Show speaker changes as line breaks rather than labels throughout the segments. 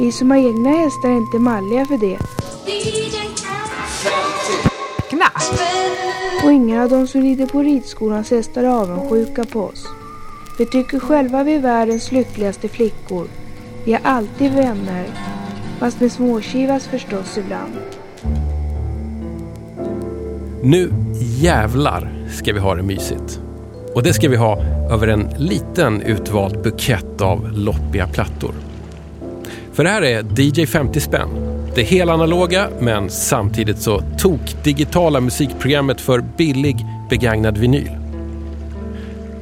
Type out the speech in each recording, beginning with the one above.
Vi som har egna hästar är inte malliga för det.
Knapp!
Och ingen av de som rider på ridskolans hästar är avundsjuka på oss. Vi tycker själva vi är världens lyckligaste flickor. Vi har alltid vänner. Fast med småkivas förstås ibland.
Nu jävlar ska vi ha det mysigt. Och det ska vi ha över en liten utvald bukett av loppiga plattor. För det här är DJ 50 spänn. Det helanaloga men samtidigt så tok-digitala musikprogrammet för billig begagnad vinyl.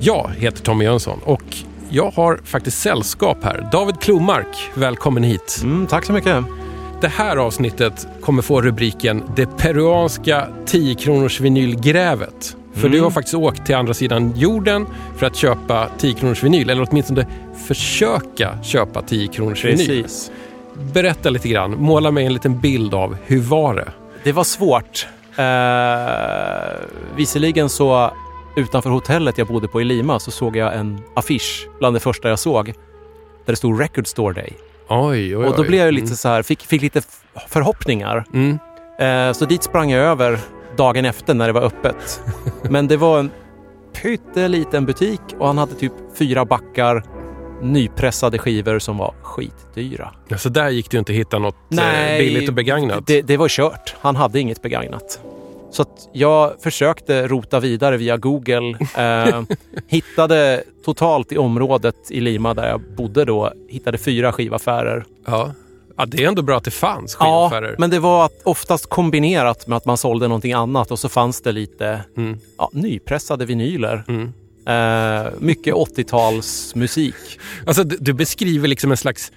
Jag heter Tommy Jönsson och jag har faktiskt sällskap här. David Klomark, välkommen hit.
Mm, tack så mycket.
Det här avsnittet kommer få rubriken Det peruanska 10 kronors vinylgrävet. För
Mm.
du har faktiskt åkt till andra sidan jorden för att köpa 10 kronors vinyl, eller åtminstone försöka köpa 10 kronors vinyl.
Precis.
Berätta lite grann, måla mig en liten bild av hur var det?
Det var svårt. Eh, visserligen så utanför hotellet jag bodde på i Lima så såg jag en affisch bland det första jag såg. Där det stod Record Store Day.
Oj, oj, oj.
Och då blev jag lite så här, fick, fick lite förhoppningar.
Mm.
Eh, så dit sprang jag över dagen efter när det var öppet. Men det var en pytteliten butik och han hade typ fyra backar nypressade skivor som var skitdyra.
Ja, så där gick det ju inte att hitta något eh, billigt och begagnat.
Det, det var kört. Han hade inget begagnat. Så jag försökte rota vidare via Google. Eh, hittade totalt i området i Lima där jag bodde då, hittade fyra skivaffärer.
Ja. Ja, det är ändå bra att det fanns
Ja,
skivaffärer.
men det var oftast kombinerat med att man sålde någonting annat och så fanns det lite
Mm.
ja, nypressade vinyler.
Mm.
Eh, mycket 80-talsmusik.
Alltså, du, du beskriver liksom en slags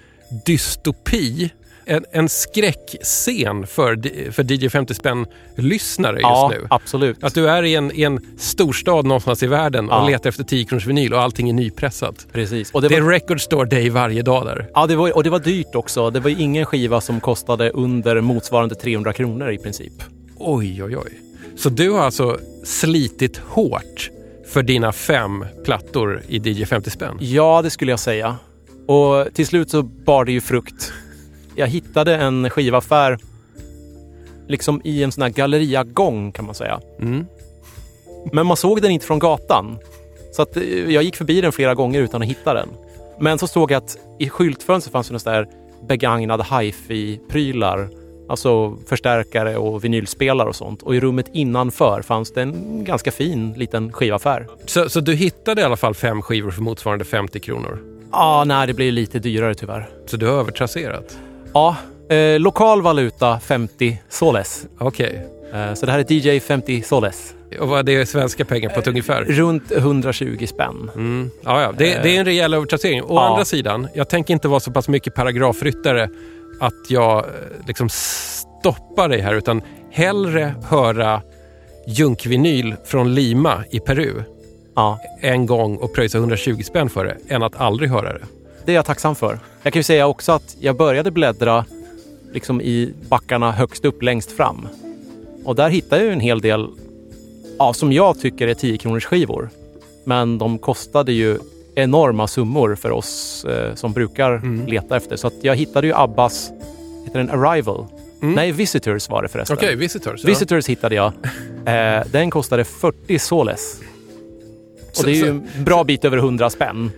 dystopi. En, en skräckscen för, för DJ 50 spänn-lyssnare just
Ja,
nu.
absolut.
Att du är i en, i en storstad någonstans i världen och
Ja.
letar efter 10 kronors vinyl och allting är nypressat.
Precis. Och det
är record store day varje dag där.
ja, det var, och det var dyrt också. Det var ju ingen skiva som kostade under motsvarande 300 kronor i princip.
Oj, oj, oj. Så du har alltså slitit hårt för dina fem plattor i DJ 50 spänn?
Ja, det skulle jag säga. Och till slut så bar det ju frukt. Jag hittade en skivaffär liksom i en sån här galleriagång kan man säga.
Mm.
Men man såg den inte från gatan. Så att eh, jag gick förbi den flera gånger utan att hitta den. Men så såg jag att i skyltfönstret fanns det där begagnade hifi-prylar. Alltså förstärkare och vinylspelare och sånt. Och i rummet innanför fanns det en ganska fin liten skivaffär.
Så, så du hittade i alla fall fem skivor för motsvarande 50 kronor?
Ja, nej, det blir lite dyrare tyvärr.
Så du har övertrasserat?
Ja, eh, lokal valuta 50 soles.
Okej.
Eh, så det här är DJ 50 soles.
Och vad är det svenska pengar på ett ungefär?
Runt 120 spänn.
Mm. Ja, ja. Det, det är en rejäl övertrassering. Å
Ja.
andra sidan, jag tänker inte vara så pass mycket paragrafryttare att jag eh, liksom stoppar dig här, utan hellre höra junkvinyl från Lima i Peru
Ja,
en gång och pröjsa 120 spänn för det, än att aldrig höra det.
Det är jag tacksam för. Jag kan ju säga också att jag började bläddra liksom i backarna högst upp längst fram. Och där hittade jag ju en hel del, ja, som jag tycker är 10 kronors skivor. Men de kostade ju enorma summor för oss eh, som brukar
Mm.
leta efter. Så att jag hittade ju Abbas, heter den Arrival?
Mm.
Nej, Visitors var det förresten.
Okej, Visitors. ja.
Visitors hittade jag. Eh, den kostade 40 soles. Och
Så-
det är ju en bra bit över 100 spänn.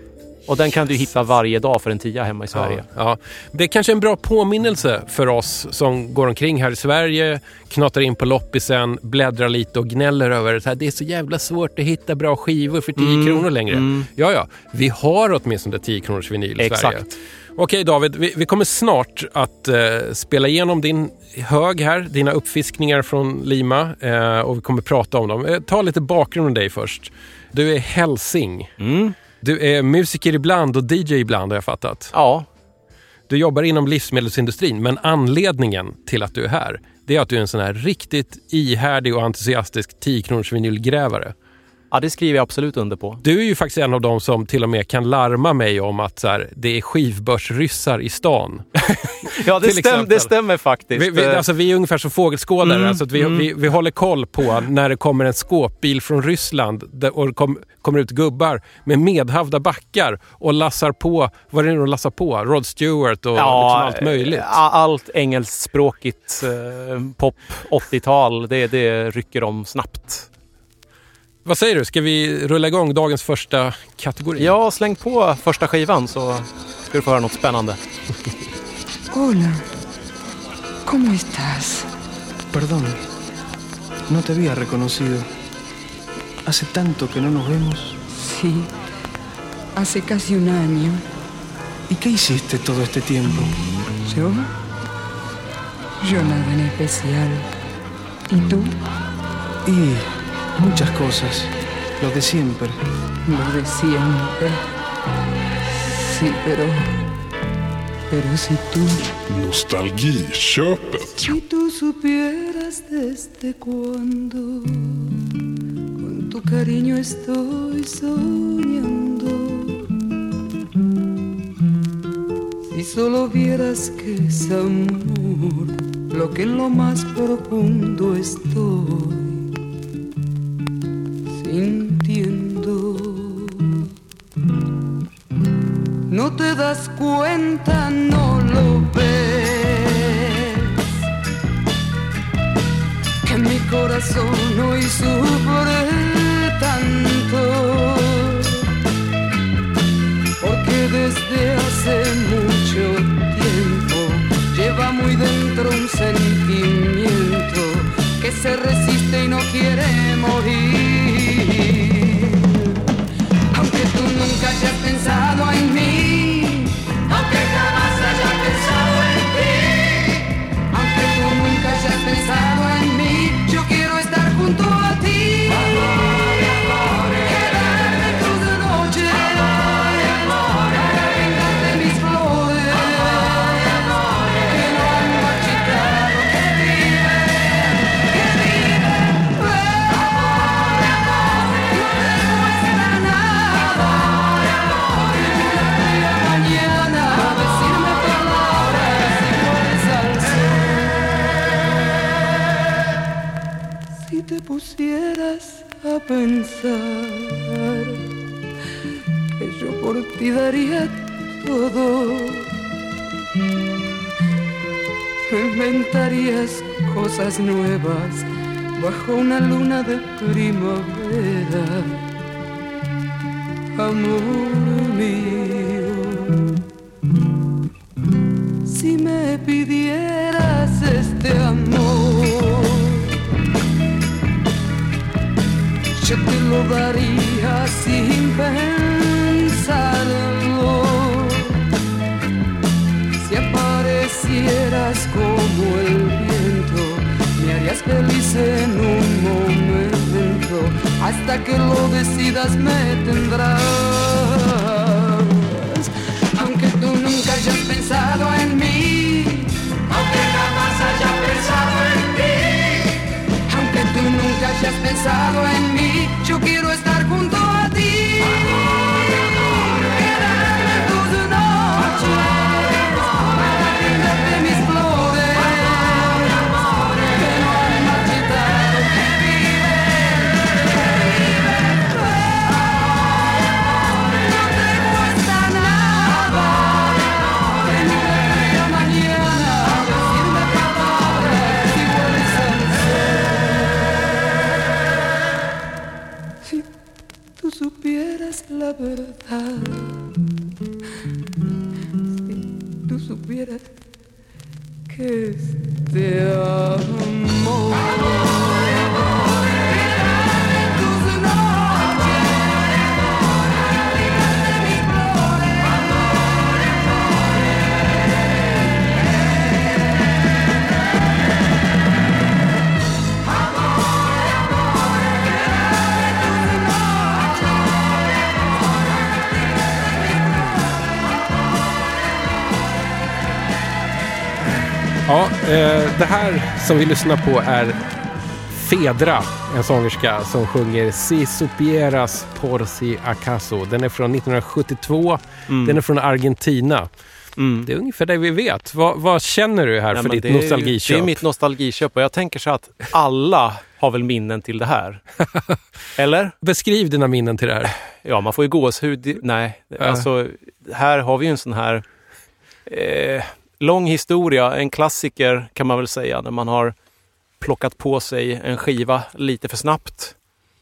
Och den kan du hitta varje dag för en tia hemma i Sverige.
Ja, ja. Det är kanske en bra påminnelse för oss som går omkring här i Sverige, knatar in på loppisen, bläddrar lite och gnäller över att det är så jävla svårt att hitta bra skivor för 10
Mm,
kronor längre.
mm.
Ja, ja, vi har åtminstone 10 kronors vinyl i Sverige.
Exakt.
Okej David, vi, vi kommer snart att eh, spela igenom din hög här, dina uppfiskningar från Lima eh, och vi kommer prata om dem. Eh, ta lite bakgrund om dig först. Du är hälsing.
Mm.
Du är musiker ibland och DJ ibland har jag fattat.
Ja,
Du jobbar inom livsmedelsindustrin, men anledningen till att du är här, det är att du är en sån här riktigt ihärdig och entusiastisk 10 kronors vinylgrävare.
Ja, det skriver jag absolut under på.
Du är ju faktiskt en av dem som till och med kan larma mig om att så här, det är skivbörsryssar i stan.
Ja, det, stäm, det stämmer faktiskt.
Vi, vi,
Eh,
alltså, vi är ungefär som fågelskådare.
Mm,
alltså att vi,
mm.
vi, vi håller koll på när det kommer en skåpbil från Ryssland där, och det kom, kommer ut gubbar med medhavda backar och lassar på, vad är det de lassar på? Rod Stewart och liksom allt möjligt.
ja, Allt engelskspråkigt eh, pop 80-tal, det, det rycker de snabbt.
Vad säger du, ska vi rulla igång dagens första kategori?
Ja, släng på första skivan så ska du få höra något spännande.
Hola, ¿cómo estás?
Perdón, no te había reconocido. Hace tanto que no nos vemos.
Sí, hace casi un año.
¿Y qué hiciste todo este tiempo?
¿Yo? Yo nada en especial. ¿Y tú?
Y muchas cosas. Lo de siempre.
Lo de siempre. Sí, pero... Pero si tú...
Nostalgiköpet.
Si tú supieras desde cuándo con tu cariño estoy soñando. Si solo vieras que es amor lo que en lo más profundo estoy das cuenta, no lo ves. Que mi corazón hoy sufre tanto. Porque desde hace mucho tiempo lleva muy dentro un sentimiento que se resiste y no quiere morir. Aunque tú nunca hayas pensado en mí, sideways. Pensar que yo por ti daría todo, inventarías cosas nuevas bajo una luna de primavera amor mío. Si me pidieras este amor, lo daría sin pensarlo. Si aparecieras como el viento, me harías feliz en un momento. Hasta que lo decidas me tendrás. Aunque tú nunca hayas pensado en mí, hayas pensado en mí, yo quiero estar junto a ti. Si tú supieras que este amor.
Ja, eh, det här som vi lyssnar på är Fedra, en sångerska som sjunger Si supieras por si acaso. Den är från 1972. Den är från Argentina.
Mm.
Det är ungefär det vi vet. Vad, vad känner du här
Nej,
för ditt
det är
nostalgiköp?
Det är mitt nostalgiköp och jag tänker så att alla har väl minnen till det här. Eller?
Beskriv dina minnen till det här.
Ja, man får ju gåshud. Nej,
Ja.
alltså här har vi ju en sån här eh, lång historia, en klassiker kan man väl säga, när man har plockat på sig en skiva lite för snabbt.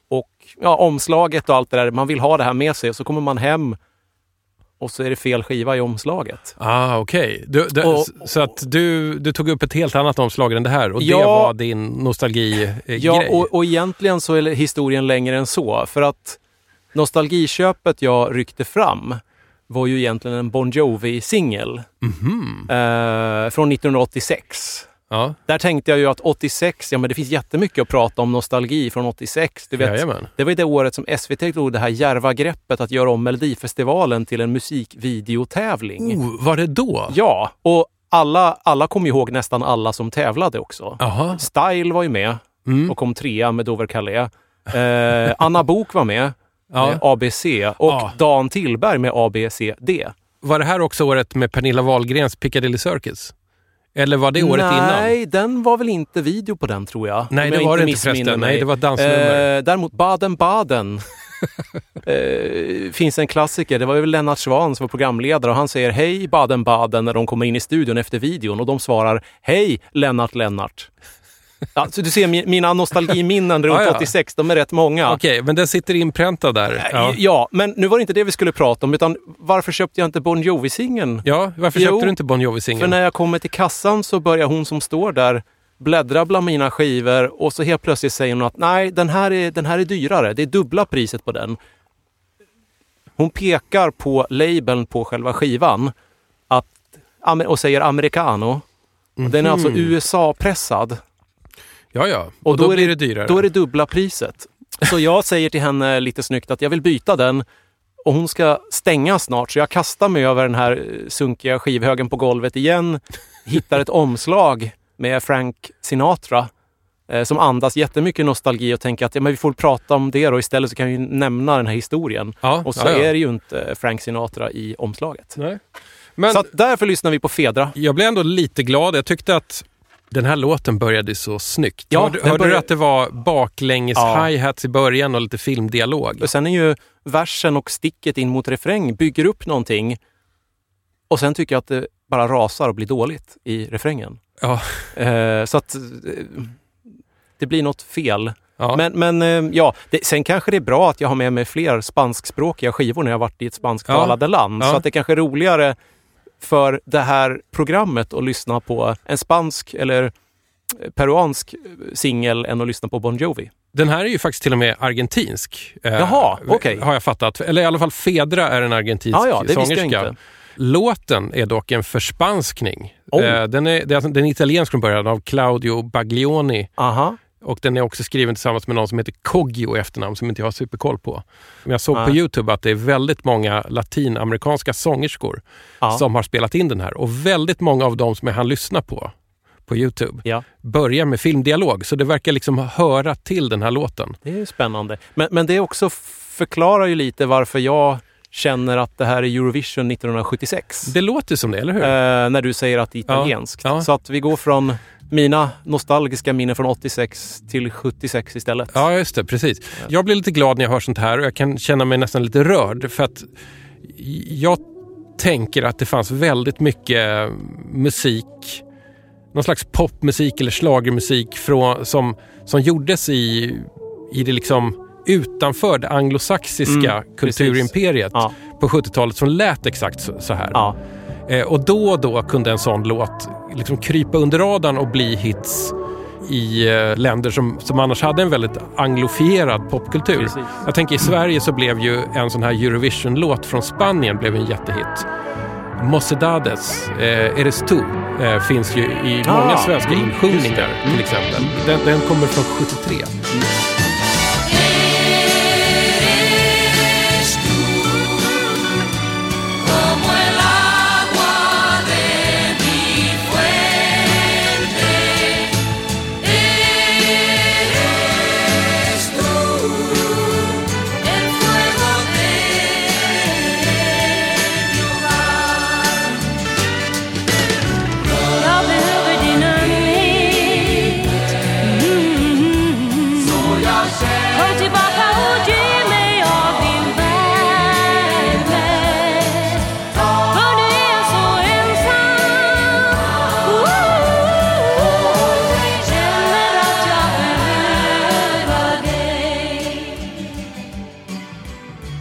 Och ja, omslaget och allt det där, man vill ha det här med sig och så kommer man hem och så är det fel skiva i omslaget.
Ah, okej.
Och-
Så att du, du tog upp ett helt annat omslag än det här och det
Ja.
var din nostalgi-grej?
Ja, och, och egentligen så är historien längre än så. För att nostalgiköpet jag ryckte fram var ju egentligen en Bon Jovi-singel
Mhm.
eh, från 1986.
Ja,
Där tänkte jag ju att 86, ja men det finns jättemycket att prata om nostalgi från 86. Du vet,
jajamän.
det var ju det året som SVT tog det här djärva greppet att göra om Melodifestivalen till en musikvideotävling.
Oh, var det då?
Ja, och alla, alla kom ihåg nästan alla som tävlade också.
Jaha.
Style var ju med
Mm.
och kom trea med Dover Calais. Eh, Anna Bok var med,
Ja.
ABC och
Ja.
Dan Tillberg med ABCD.
Var det här också året med Pernilla Wahlgrens Piccadilly Circus? Eller var det året innan?
Nej, den var väl inte video på den tror jag.
Nej, det var det inte förresten.
mig.
Nej, det var ett dansnummer.
Eh, däremot Baden-Baden eh, finns en klassiker. Det var ju Lennart Swahn som var programledare och han säger hej Baden-Baden när de kommer in i studion efter videon och de svarar hej Lennart Lennart. Ja, så du ser mi- mina nostalgiminnen runt
Ja, ja.
86, de är rätt många.
Okej, men den sitter inpräntad där.
Ja.
Ja.
men nu var det inte det vi skulle prata om, utan varför köpte jag inte Bon Jovi-singeln?
ja, varför
Jo,
köpte du inte Bon
För
Jovi-singeln?
när jag kommer till kassan så börjar hon som står där bläddra bland mina skivor och så helt plötsligt säger hon att nej, den här är, den här är dyrare. Det är dubbla priset på den. Hon pekar på labeln på själva skivan att, och säger americano. Och Den är alltså
Mhm.
USA-pressad.
Ja, ja. Och,
Och
då,
då är
blir
det-
dyrare.
Då är det dubbla priset. Så jag säger till henne lite snyggt att jag vill byta den och hon ska stänga snart. Så jag kastar mig över den här eh, sunkiga skivhögen på golvet igen. Hittar ett omslag med Frank Sinatra eh, som andas jättemycket nostalgi och tänker att ja, men vi får prata om det och istället så kan vi nämna den här historien.
ja,
Och så
ja, ja.
är det ju inte Frank Sinatra i omslaget.
Nej. Men
Så därför lyssnar vi på Fedra.
jag blev ändå lite glad. Jag tyckte att den här låten började så snyggt.
Ja,
hörde hörde du
börjar-
att det var baklänges
Ja.
hi-hats i början och lite filmdialog?
Och sen är ju versen och sticket in mot refräng bygger upp någonting och sen tycker jag att det bara rasar och blir dåligt i refrängen.
Ja.
Eh, så att eh, det blir något fel.
Ja.
Men, men eh, ja, det, sen kanske det är bra att jag har med mig fler spanskspråkiga skivor när jag varit i ett spansktalande land.
Ja.
Så att det kanske är roligare för det här programmet att lyssna på en spansk eller eh, peruansk singel än att lyssna på Bon Jovi.
Den här är ju faktiskt till och med argentinsk. eh,
Jaha, okej.
Har jag fattat. Eller i alla fall Fedra är en argentinsk
Ja, ja, det visste jag
sångerska.
inte.
Låten är dock en förspanskning.
Oh.
Eh, Den är, alltså- den är italiensk från början av Claudio Baglioni
Aha.
Och den är också skriven tillsammans med någon som heter Koggio i efternamn som inte jag har superkoll på. Men jag såg på
Nej.
Youtube att det är väldigt många latinamerikanska sångerskor
Ja.
som har spelat in den här och väldigt många av dem som jag hann lyssna på på Youtube
Ja.
börjar med filmdialog så det verkar liksom höra till den här låten.
Det är spännande. Men, men det också förklarar ju lite varför jag känner att det här är Eurovision 1976.
Det låter som det, eller hur?
Eh, när du säger att det är italienskt.
Ja.
Så att vi går från mina nostalgiska minnen från 86 till 76 istället.
Ja, just det. Precis. Jag blir lite glad när jag hör sånt här och jag kan känna mig nästan lite rörd för att jag tänker att det fanns väldigt mycket musik, någon slags popmusik eller schlagermusik från, som, som gjordes i, i det liksom utanför det anglosaxiska
Mm,
kulturimperiet
Ja.
på 70-talet som lät exakt så, så här.
Ja.
Eh, och då och då kunde en sån låt liksom krypa under radarn och bli hits i eh, länder som, som annars hade en väldigt anglofierad popkultur.
Precis.
Jag tänker i Sverige så blev ju en sån här Eurovision-låt från Spanien blev en jättehit. Mocedades, eh, Eres tu, eh, finns ju i många
Ah,
svenska
mm,
insjungningar till exempel. Den, den kommer från 73.
Eres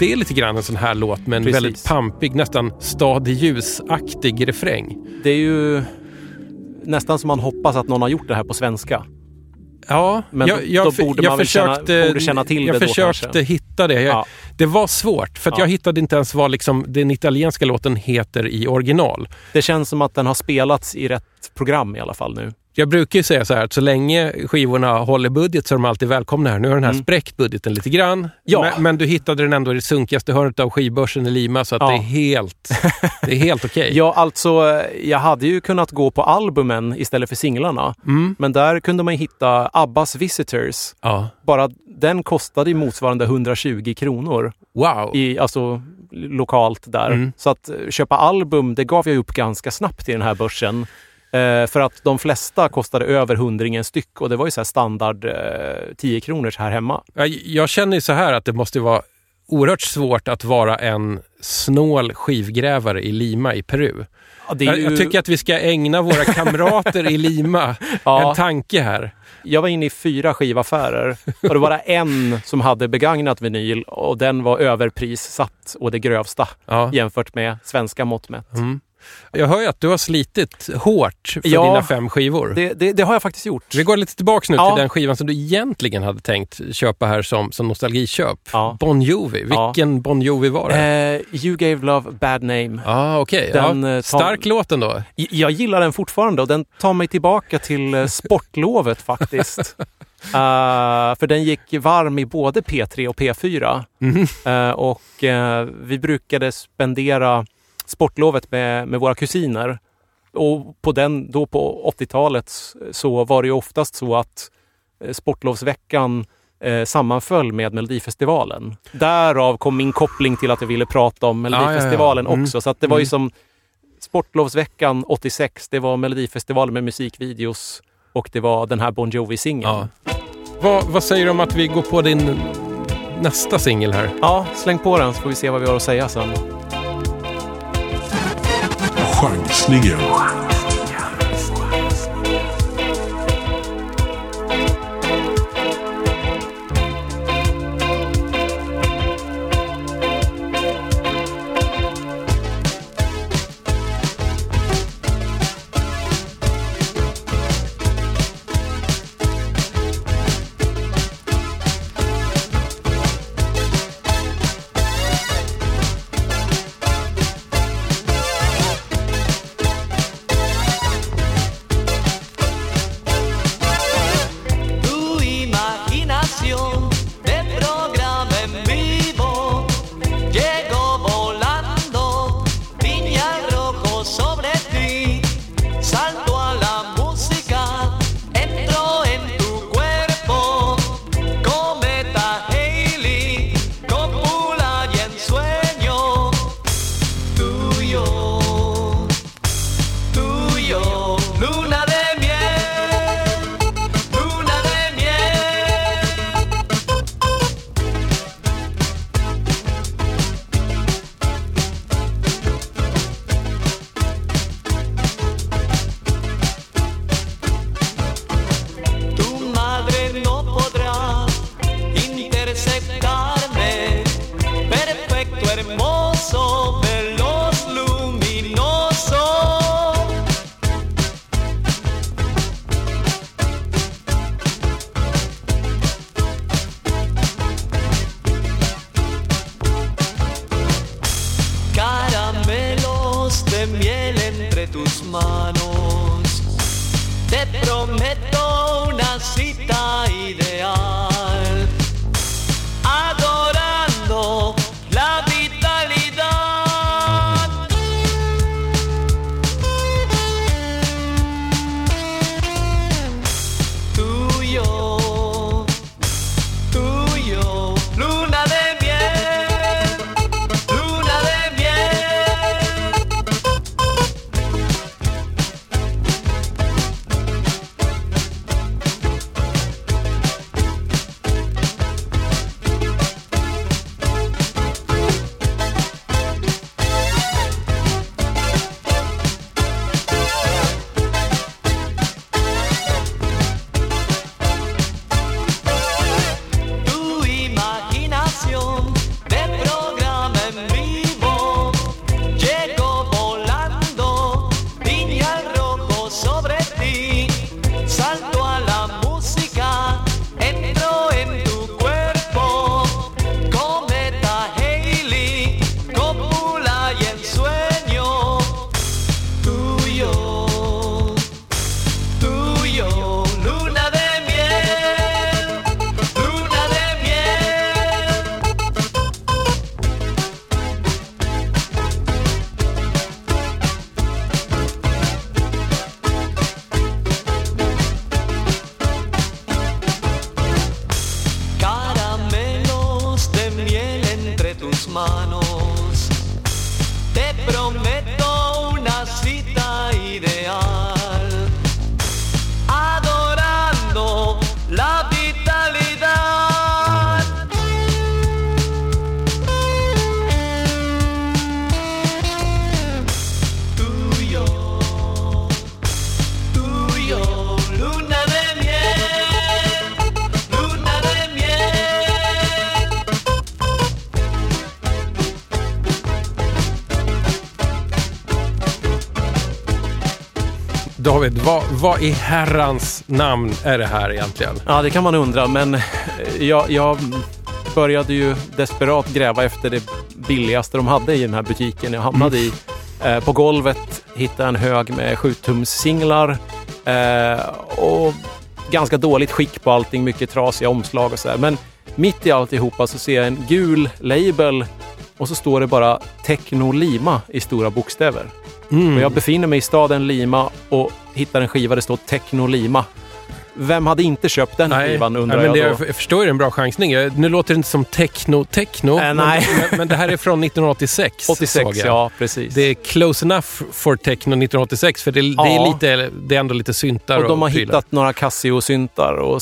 det är lite grann en sån här låt med en
Precis.
väldigt pampig, nästan stadig ljusaktig refräng.
Det är ju nästan som man hoppas att någon har gjort det här på svenska.
Ja,
Men
jag, jag,
då borde
jag
man väl känna-
försökte,
borde känna till
jag
det då
försökte
kanske.
hitta det. Jag,
Ja.
Det var svårt, för
Ja.
jag hittade inte ens vad liksom, den italienska låten heter i original.
Det känns som att den har spelats i rätt program i alla fall nu.
Jag brukar ju säga så här att så länge skivorna håller budget så är de alltid välkomna här. Nu har den här
Mm.
spräckt budgeten lite grann.
Ja.
Men, men du hittade den ändå i det sunkigaste hörnet av skivbörsen i Lima så att
Ja.
det är helt, det är helt okej.
Ja, alltså jag hade ju kunnat gå på albumen istället för singlarna.
Mm.
Men där kunde man hitta Abbas Visitors.
Ja.
Bara den kostade motsvarande 120 kronor
Wow.
i, alltså lokalt där.
Mm.
Så att köpa album, det gav jag upp ganska snabbt i den här börsen. Eh, för att de flesta kostade över hundringen styck och det var ju så här standard eh, 10 kronors här hemma.
Jag, jag känner ju så här att det måste vara oerhört svårt att vara en snål skivgrävare i Lima i Peru.
Ja, är
Jag,
ju-
jag tycker att vi ska ägna våra kamrater i Lima
Ja.
en tanke här.
Jag var inne i fyra skivaffärer och det var bara en som hade begagnat vinyl och den var överprissatt och det grövsta
Ja.
jämfört med svenska mått mätt.
Mm. Jag hör ju att du har slitit hårt för
Ja.
dina fem skivor.
Det, det, det har jag faktiskt gjort.
Vi går lite tillbaka nu
Ja.
till den skivan som du egentligen hade tänkt köpa här som, som nostalgiköp.
Ja.
Bon Jovi.
Ja.
Vilken Bon Jovi var det?
Eh, you gave love bad name.
Ja, okej.
Den,
Ja.
eh, tar-
Stark låt ändå.
Jag gillar den fortfarande och den tar mig tillbaka till eh, sportlovet faktiskt. Eh, för den gick varm i både P3 och P4.
Mhm.
Eh, och vi brukade spendera sportlovet med, med våra kusiner. Och på den, då på 80-talet så var det ju oftast så att eh, sportlovsveckan eh, sammanföll med Melodifestivalen. Därav kom min koppling till att jag ville prata om
ja, ja.
Melodifestivalen
Mm.
också. Så att det var ju
Mm.
som Sportlovsveckan 86, det var Melodifestivalen med musikvideos och det var den här Bon Jovi-singeln.
Ja. Vad, vad säger du om att vi går på din nästa singel här?
ja, släng på den så får vi se vad vi har att säga sen.
Chansningen.
Tu
vad, i herrans namn är det här egentligen?
Ja, det kan man undra, men eh, jag, jag började ju desperat gräva efter det billigaste de hade i den här butiken jag hamnade i. Eh, på golvet hittade jag en hög med 7-tums-singlar eh, och ganska dåligt skick på allting, mycket trasiga omslag och sådär. Men mitt i alltihopa så ser jag en gul label och så står det bara Techno Lima i stora bokstäver.
Mm.
Och jag befinner mig i staden Lima och hittar en skiva där det står Techno Lima. Vem hade inte köpt den skivan undrar
nej, men det,
jag då?
jag förstår ju det en bra chansning. Nu låter det inte som techno, techno.
Äh,
men,
nej.
men, men det här är från 1986.
86,
såg jag.
ja precis.
Det är close enough for techno 1986 för det, det,
Ja.
är, lite, det är ändå lite syntar
och de har
prylar.
hittat några Casio-syntar och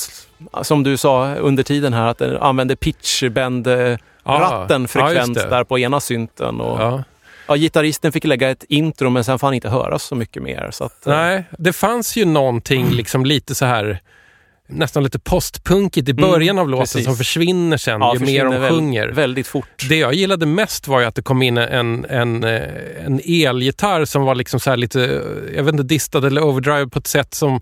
som du sa under tiden här att den använder pitchbend-ratten
Ja,
frekvent
det.
där på ena synten. Och, ja. Gitarristen fick lägga ett intro men sen får han inte höras så mycket mer. Så att, eh,
Nej, det fanns ju någonting liksom lite så här nästan lite postpunkigt i
Mm,
början av låten
precis.
som försvinner sen
ja,
ju mer
försvinner
de
väl-
sjunger.
Väldigt fort.
Det jag gillade mest var ju att det kom in en, en, eh, en elgitarr som var liksom så här lite, eh, jag vet inte, distad eller overdrive på ett sätt som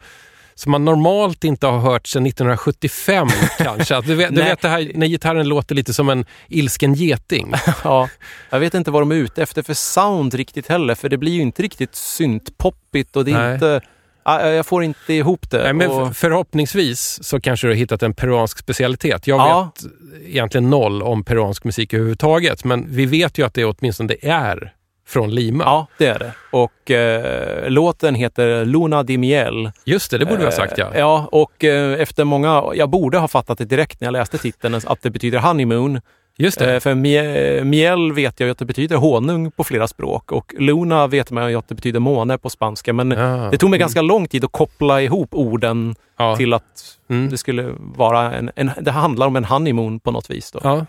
som man normalt inte har hört sedan 1975 kanske. Du vet, du vet det här när gitarren låter lite som en ilsken geting.
Ja, jag vet inte vad de är ute efter för sound riktigt heller, för det blir ju inte riktigt syntpoppigt och det är
Nej.
inte... Ja, Jag får inte ihop det.
Nej, men förhoppningsvis så kanske du har hittat en peruansk specialitet. Jag
Ja.
vet egentligen noll om peruansk musik överhuvudtaget, men vi vet ju att det åtminstone är från Lima.
ja, det är det. Och eh, låten heter Luna di Miel.
Just det, det borde vi ha sagt ja.
Eh, Ja, och eh, efter många... Jag borde ha fattat det direkt när jag läste titeln, att det betyder honeymoon.
Just det.
Eh, för mie- miel vet jag ju att det betyder honung på flera språk och Luna vet man ju att det betyder måne på spanska. Men
Ja.
det tog mig ganska lång tid att koppla ihop orden
ja.
till att
Mm.
det skulle vara en, en... Det handlar om en honeymoon på något vis. Då.
Ja.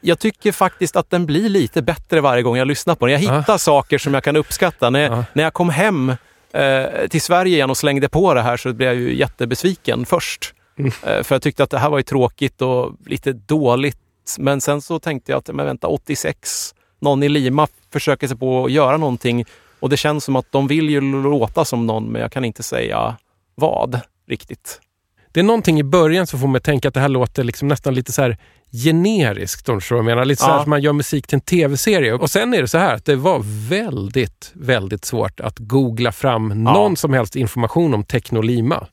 Jag tycker faktiskt att den blir lite bättre varje gång jag lyssnar på den. Jag hittar saker som jag kan uppskatta. När,
Ja.
när jag kom hem eh, till Sverige igen och slängde på det här så blev jag ju jättebesviken först.
Mm.
Eh, för jag tyckte att det här var ju tråkigt och lite dåligt. Men sen så tänkte jag att, men vänta, 86, någon i Lima försöker sig på att göra någonting och det känns som att de vill ju låta som någon, men jag kan inte säga vad riktigt.
Det är någonting i början som får mig att tänka att det här låter liksom nästan lite så här generiskt. Om du förstår vad jag menar. Lite så här
Ja.
som man gör musik till en tv-serie. Och sen är det så här att det var väldigt, väldigt svårt att googla fram någon som helst information om Techno Lima.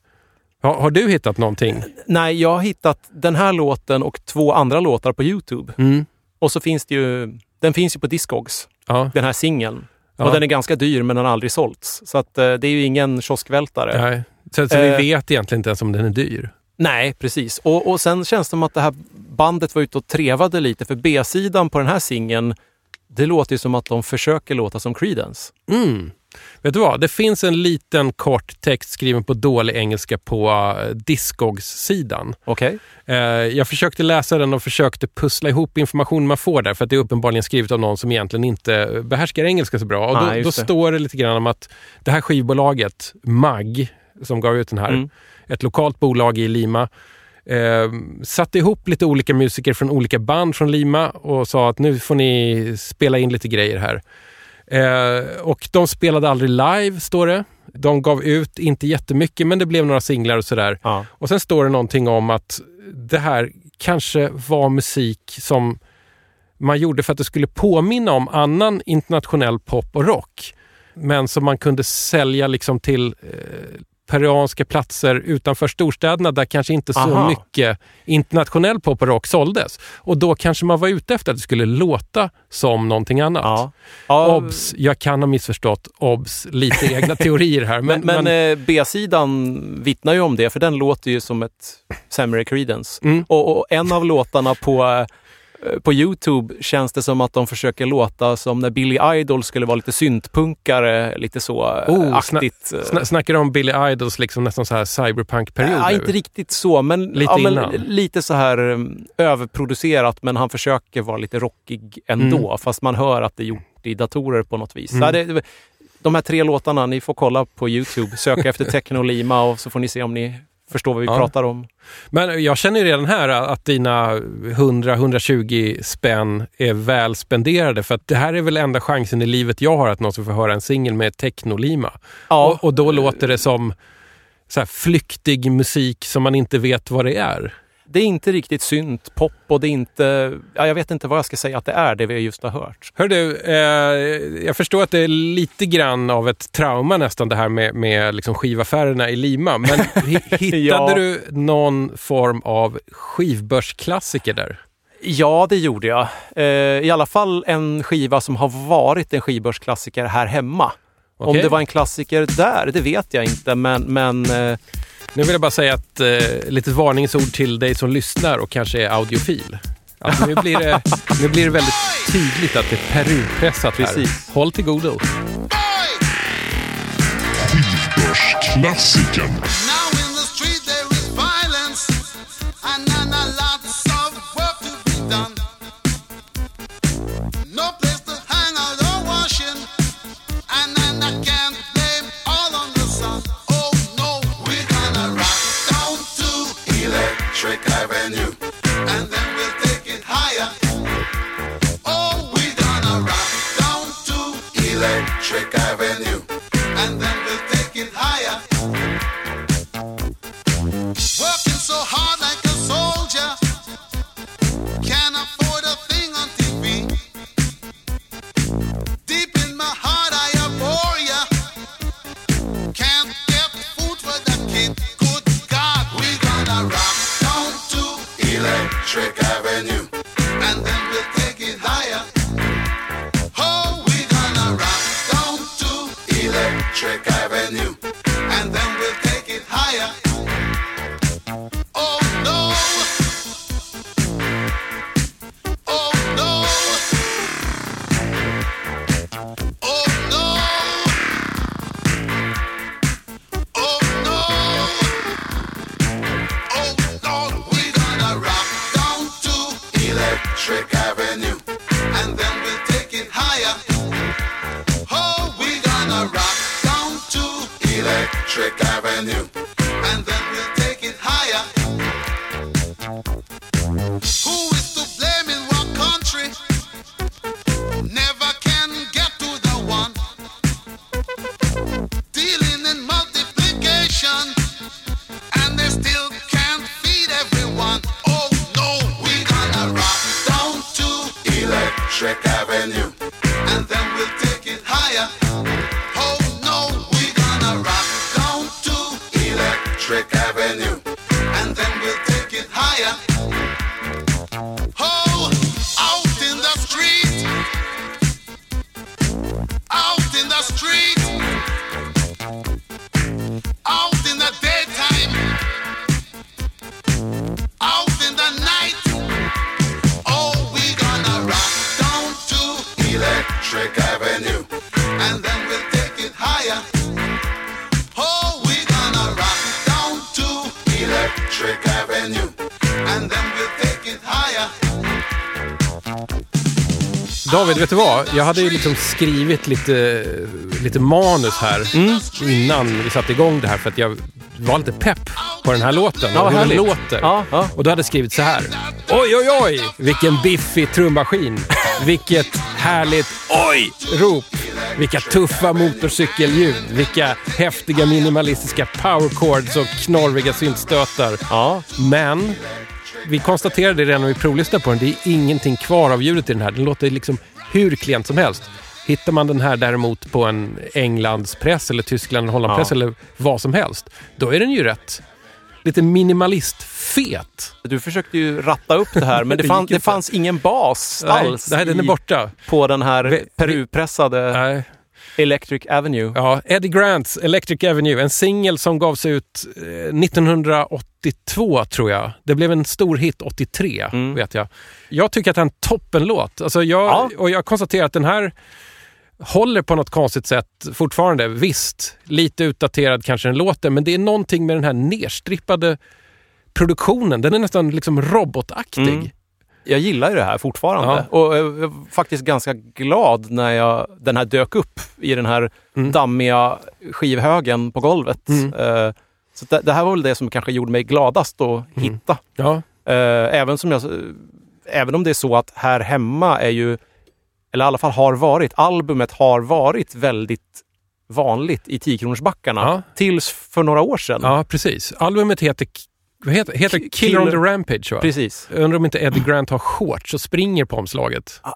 Har, har du hittat någonting?
Nej, jag har hittat den här låten och två andra låtar på Youtube.
Mm.
Och så finns det ju, den finns ju på Discogs,
Ja.
den här singeln.
Ja.
Och den är ganska dyr men den har aldrig sålts. Så att, eh, det är ju ingen kioskvältare.
Nej. Så, så vi
Eh.
vet egentligen inte ens om den är dyr.
Nej, precis. Och, och sen känns det som att det här bandet var ute och trevade lite. För B-sidan på den här singeln, det låter ju som att de försöker låta som Creedence.
Mm. Vet du vad? Det finns en liten kort text skriven på dålig engelska på uh, Discogs-sidan.
Okej?
Eh, jag försökte läsa den och försökte pussla ihop information man får där för att det är uppenbarligen skrivet av någon som egentligen inte behärskar engelska så bra. Och då,
Nej,
då står det lite grann om att det här skivbolaget, MAG, som gav ut den här,
Mm.
ett lokalt bolag i Lima, eh, satte ihop lite olika musiker från olika band från Lima och sa att nu får ni spela in lite grejer här. Eh, och de spelade aldrig live, står det. De gav ut, inte jättemycket, men det blev några singlar och sådär.
Ja.
Och sen står det någonting om att det här kanske var musik som man gjorde för att det skulle påminna om annan internationell pop och rock. Men som man kunde sälja liksom till eh, peruanska platser utanför storstäderna där kanske inte så
Aha.
mycket internationell pop och rock såldes. Och då kanske man var ute efter att det skulle låta som någonting annat.
Ja. ja.
Obs, jag kan ha missförstått. Obs, lite egna teorier här.
Men,
Men,
men, eh, B-sidan vittnar ju om det, för den låter ju som ett sämre Creedence.
Mm.
Och, och en av låtarna på, eh, på Youtube känns det som att de försöker låta som när Billy Idol skulle vara lite syntpunkare, lite så eh,
Oh,
aktigt. eh.
Sna- snackar du om Billy Idols liksom nästan så här cyberpunk-period
Ja, inte riktigt så, men
Lite
ja, men lite så här um, överproducerat, men han försöker vara lite rockig ändå,
Mm.
fast man hör att det är gjort i datorer på något vis.
Mm.
Det, de här tre låtarna, ni får kolla på Youtube, söka efter Techno Lima och så får ni se om ni förstår vad vi
Ja.
pratar om.
Men jag känner ju redan här att dina 100-120 spänn är väl spenderade för att det här är väl enda chansen i livet jag har att någonsin få höra en singel med technolima.
Ja,
Och, och då låter det som så här flyktig musik som man inte vet vad det är.
Det är inte riktigt synt, pop och det är inte... Ja, jag vet inte vad jag ska säga att det är, det vi just har hört.
Hör du, eh, jag förstår att det är lite grann av ett trauma nästan det här med, med liksom skivaffärerna i Lima. Men hi- hittade
Ja.
du någon form av skivbörsklassiker där?
Ja, det gjorde jag. Eh, I alla fall en skiva som har varit en skivbörsklassiker här hemma. Om
Okej.
det var en klassiker där, det vet jag inte, men, men eh,
Nu vill jag bara säga ett eh, litet varningsord till dig som lyssnar och kanske är audiofil. Att nu, blir det, nu blir det väldigt tydligt att det är Peru-pressat här.
Precis.
Håll till godo.
Skivbörsklassikern.
Electric Avenue,
Jag hade ju liksom skrivit lite, lite manus här
Mm.
innan vi satte igång det här för att jag var lite pepp på den här låten
Ja,
och hur den låter.
Ja, ja.
Och då hade jag skrivit så här. Oj, oj, oj! Vilken biffig trummaskin. Vilket härligt oj-rop. Vilka tuffa motorcykelljud. Vilka häftiga minimalistiska power chords och knorriga syntstötar.
ja,
Men vi konstaterade redan när vi provlyssnade på den, det är ingenting kvar av ljudet i den här. Den låter liksom hur klent som helst. Hittar man den här däremot på en Englandspress eller Tyskland Hollandpress
Ja.
eller vad som helst, då är den ju rätt lite minimalistfet.
du försökte ju ratta upp det här, men det, fann, det fanns ingen bas alls
nej, den är
i-
borta.
på den här Peru-pressade
Nej.
Electric Avenue.
Ja, Eddie Grants Electric Avenue, en singel som gavs ut eh, 1982 tror jag. Det blev en stor hit 83,
Mm.
vet jag. Jag tycker att det är en toppenlåt. Alltså jag,
Ja.
Och jag konstaterar att den här håller på något konstigt sätt fortfarande. Visst, lite utdaterad kanske den låter, men det är någonting med den här nerstrippade produktionen. Den är nästan liksom robotaktig.
Mm. Jag gillar ju det här fortfarande. Och jag var faktiskt ganska glad när jag, den här dök upp i den här
Mm.
dammiga skivhögen på golvet.
Mm.
Eh, Så det, det här var väl det som kanske gjorde mig gladast att hitta.
Ja,
Eh, även, som jag, även om det är så att här hemma är ju, eller i alla fall har varit, albumet har varit väldigt vanligt i 10-kronorsbackarna
Ja.
tills för några år sedan.
ja precis. Albumet heter, vad heter, heter
K-
Killer on
Killer-
the Rampage va?
Precis.
Jag undrar om inte Eddie Grant har shorts och springer på omslaget.
Ah,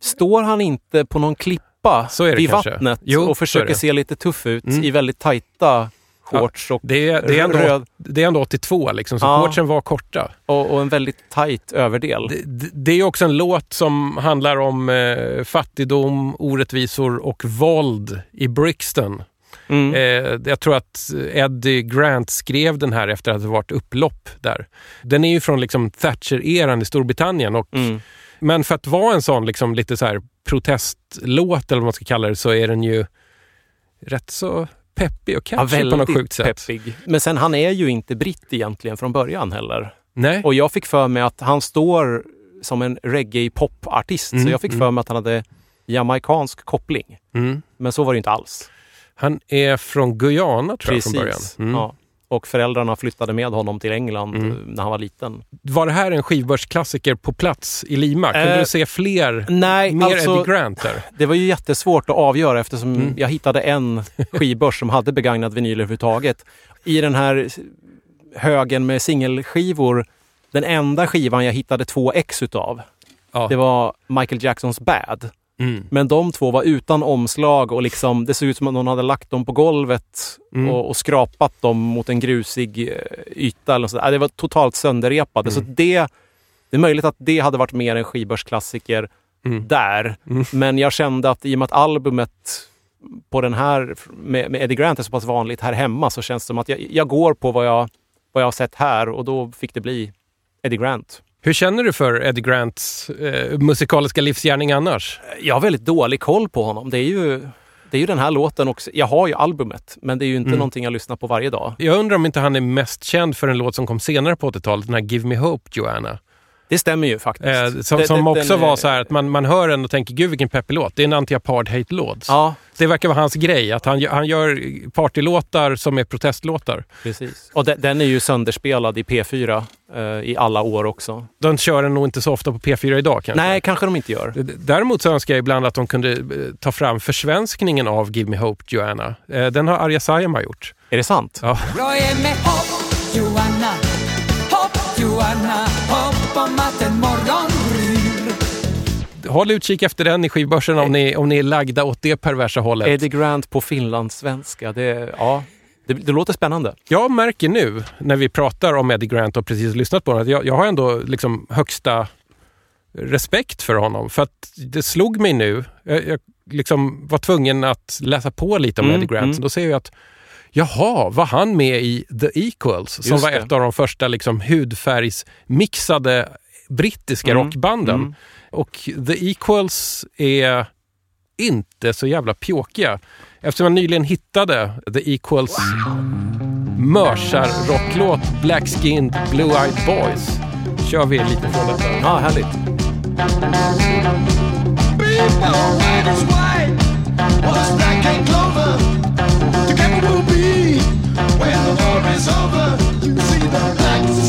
Står han inte på någon klippa
Så
vid
kanske.
vattnet
Jo,
och försöker se lite tuff ut
Mm.
i väldigt tajta shorts och,
Det är, det är, ändå,
Röd.
det är ändå 82 liksom, så
Ja.
shortsen var korta.
och, och en väldigt tajt överdel.
Det, det- det är också en låt som handlar om eh, fattigdom, orättvisor och våld i Brixton.
Mm.
Eh, jag tror att Eddie Grant skrev den här efter att det varit upplopp där. Den är ju från liksom Thatcher-eran i Storbritannien. Och,
Mm.
Men för att vara en sån liksom lite så här protestlåt eller vad man ska kalla det så är den ju rätt så peppig och
Ja,
catchy på något sjukt sätt.
peppig. Men sen han är ju inte britt egentligen från början heller.
Nej.
Och jag fick för mig att han står som en reggae-pop-artist.
Mm,
Så jag fick
mm.
för mig att han hade jamaicansk koppling.
Mm.
Men så var det inte alls.
Han är från Guyana tror jag från början. Mm.
Ja. Och föräldrarna flyttade med honom till England
Mm.
när han var liten.
Var det här en skivbörsklassiker på plats i Lima? Kunde
Eh,
du se fler?
Nej,
Mer
alltså,
Eddie Grant där?
det var ju jättesvårt att avgöra eftersom
Mm.
jag hittade en skivbörs som hade begagnad vinyl överhuvudtaget. I den här högen med singelskivor, den enda skivan jag hittade två ex utav,
Ja.
det var Michael Jacksons Bad.
Mm.
Men de två var utan omslag och liksom, det såg ut som att någon hade lagt dem på golvet
Mm.
och, och skrapat dem mot en grusig eh, yta. Eller så. Äh, Det var totalt sönderrepade. Så
Mm.
det, det är möjligt att det hade varit mer en skivbörsklassiker
Mm.
där.
Mm.
Men jag kände att i och med att albumet på den här med, med Eddie Grant är så pass vanligt här hemma så känns det som att jag, jag går på vad jag, vad jag har sett här och då fick det bli Eddie Grant.
Hur känner du för Eddie Grants eh, musikaliska livsgärning annars?
Jag har väldigt dålig koll på honom. Det är ju, det är ju den här låten också. Jag har ju albumet, men det är ju inte
Mm.
någonting jag lyssnar på varje dag.
Jag undrar om inte han är mest känd för en låt som kom senare på 80-talet, den här Give Me Hope Joanna.
Det stämmer ju faktiskt.
Eh, som
Det-
som
det-
också
den
var så här att man, man hör den och tänker gud vilken peppig låt. Det är en anti-apartheid-låt.
Ja,
Det verkar vara hans grej, att han, han gör partylåtar som är protestlåtar.
precis. Och de, den är ju sönderspelad i P4 eh, i alla år också.
De kör den nog inte så ofta på P4 idag kanske.
Nej, kanske de inte gör.
Däremot så önskar jag ibland att de kunde eh, ta fram försvenskningen av Give Me Hope Joanna. Eh, Den har Arja Saijonmaa gjort.
Är det sant?
Ja.
Jag är med hopp, Joanna Hopp, Joanna Hopp om att en morgon gryr
Håll utkik efter den i skivbörsen om ni, om ni är lagda åt det perversa hållet.
Eddie Grant på finlandssvenska. Det, ja, det, det låter spännande.
Jag märker nu när vi pratar om Eddie Grant och precis lyssnat på den att jag, jag har ändå liksom högsta respekt för honom. För att det slog mig nu, jag, jag liksom var tvungen att läsa på lite om
Mm,
Eddie Grant.
mm.
Då ser jag att Jaha, var han med i The Equals som
Just
var
det.
ett av de första liksom hudfärgsmixade brittiska
Mm,
rockbanden.
mm.
Och The Equals är inte så jävla pjåkiga. Eftersom jag nyligen hittade The Equals mörsar-rocklåt Black Skinned Blue Eyed Boys kör vi lite från detta.
Ja, härligt.
When the war is over. You see the black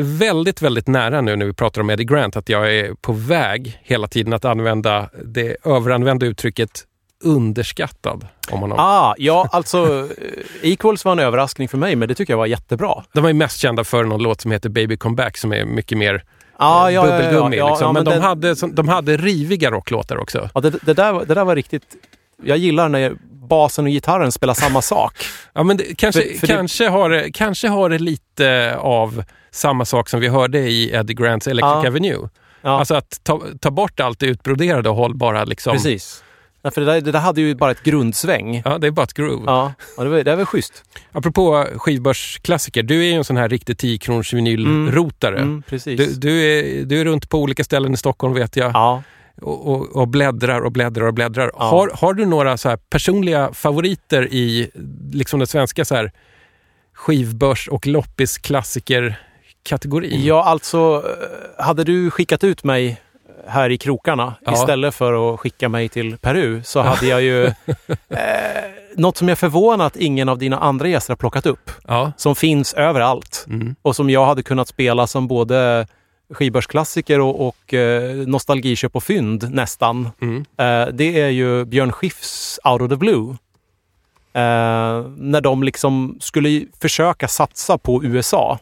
är väldigt, väldigt nära nu när vi pratar om Eddie Grant att jag är på väg hela tiden att använda det överanvända uttrycket underskattad om honom.
Ah, ja, alltså eh, Equals var en överraskning för mig, men det tycker jag var jättebra.
De var ju mest kända för någon låt som heter Baby Come Back som är mycket mer
Ah,
eh,
ja, ja, ja,
bubbelgummi.
ja,
liksom.
ja,
men
men
de,
den-
hade, som- de hade riviga rocklåtar också.
Ja, det, det, där, det där var riktigt... Jag gillar när basen och gitarren spelar samma sak.
Ja, men det, kanske,
För- för det-
kanske, har det, kanske har det lite av samma sak som vi hörde i Eddie Grants Electric
Ja.
Avenue.
Ja,
Alltså att ta, ta bort allt det utbroderade och håll bara liksom...
precis. Ja, för det, där, det där hade ju bara ett grundsväng.
Ja, det är bara ett groove.
Ja, ja det, var, det var schysst.
Apropå skivbörsklassiker, du är ju en sån här riktig 10 kronors vinylrotare.
Mm, precis.
Du, du, är, du är runt på olika ställen i Stockholm vet jag
Ja.
Och, och, och bläddrar och bläddrar och bläddrar.
Ja.
Har, har du några så personliga favoriter i liksom den svenska så här skivbörs och loppisklassiker-kategorin?
ja, alltså eh, hade du skickat ut mig här i krokarna
Ja.
istället för att skicka mig till Peru så hade jag ju... eh, något som jag att ingen av dina andra gäster har plockat upp.
Ja.
Som finns överallt.
Mm.
och som jag hade kunnat spela som både skivbörsklassiker och, och eh, nostalgiköp och fynd nästan.
Mm.
Eh, det är ju Björn Skifs Out of the Blue. Eh, när de liksom skulle försöka satsa på USA.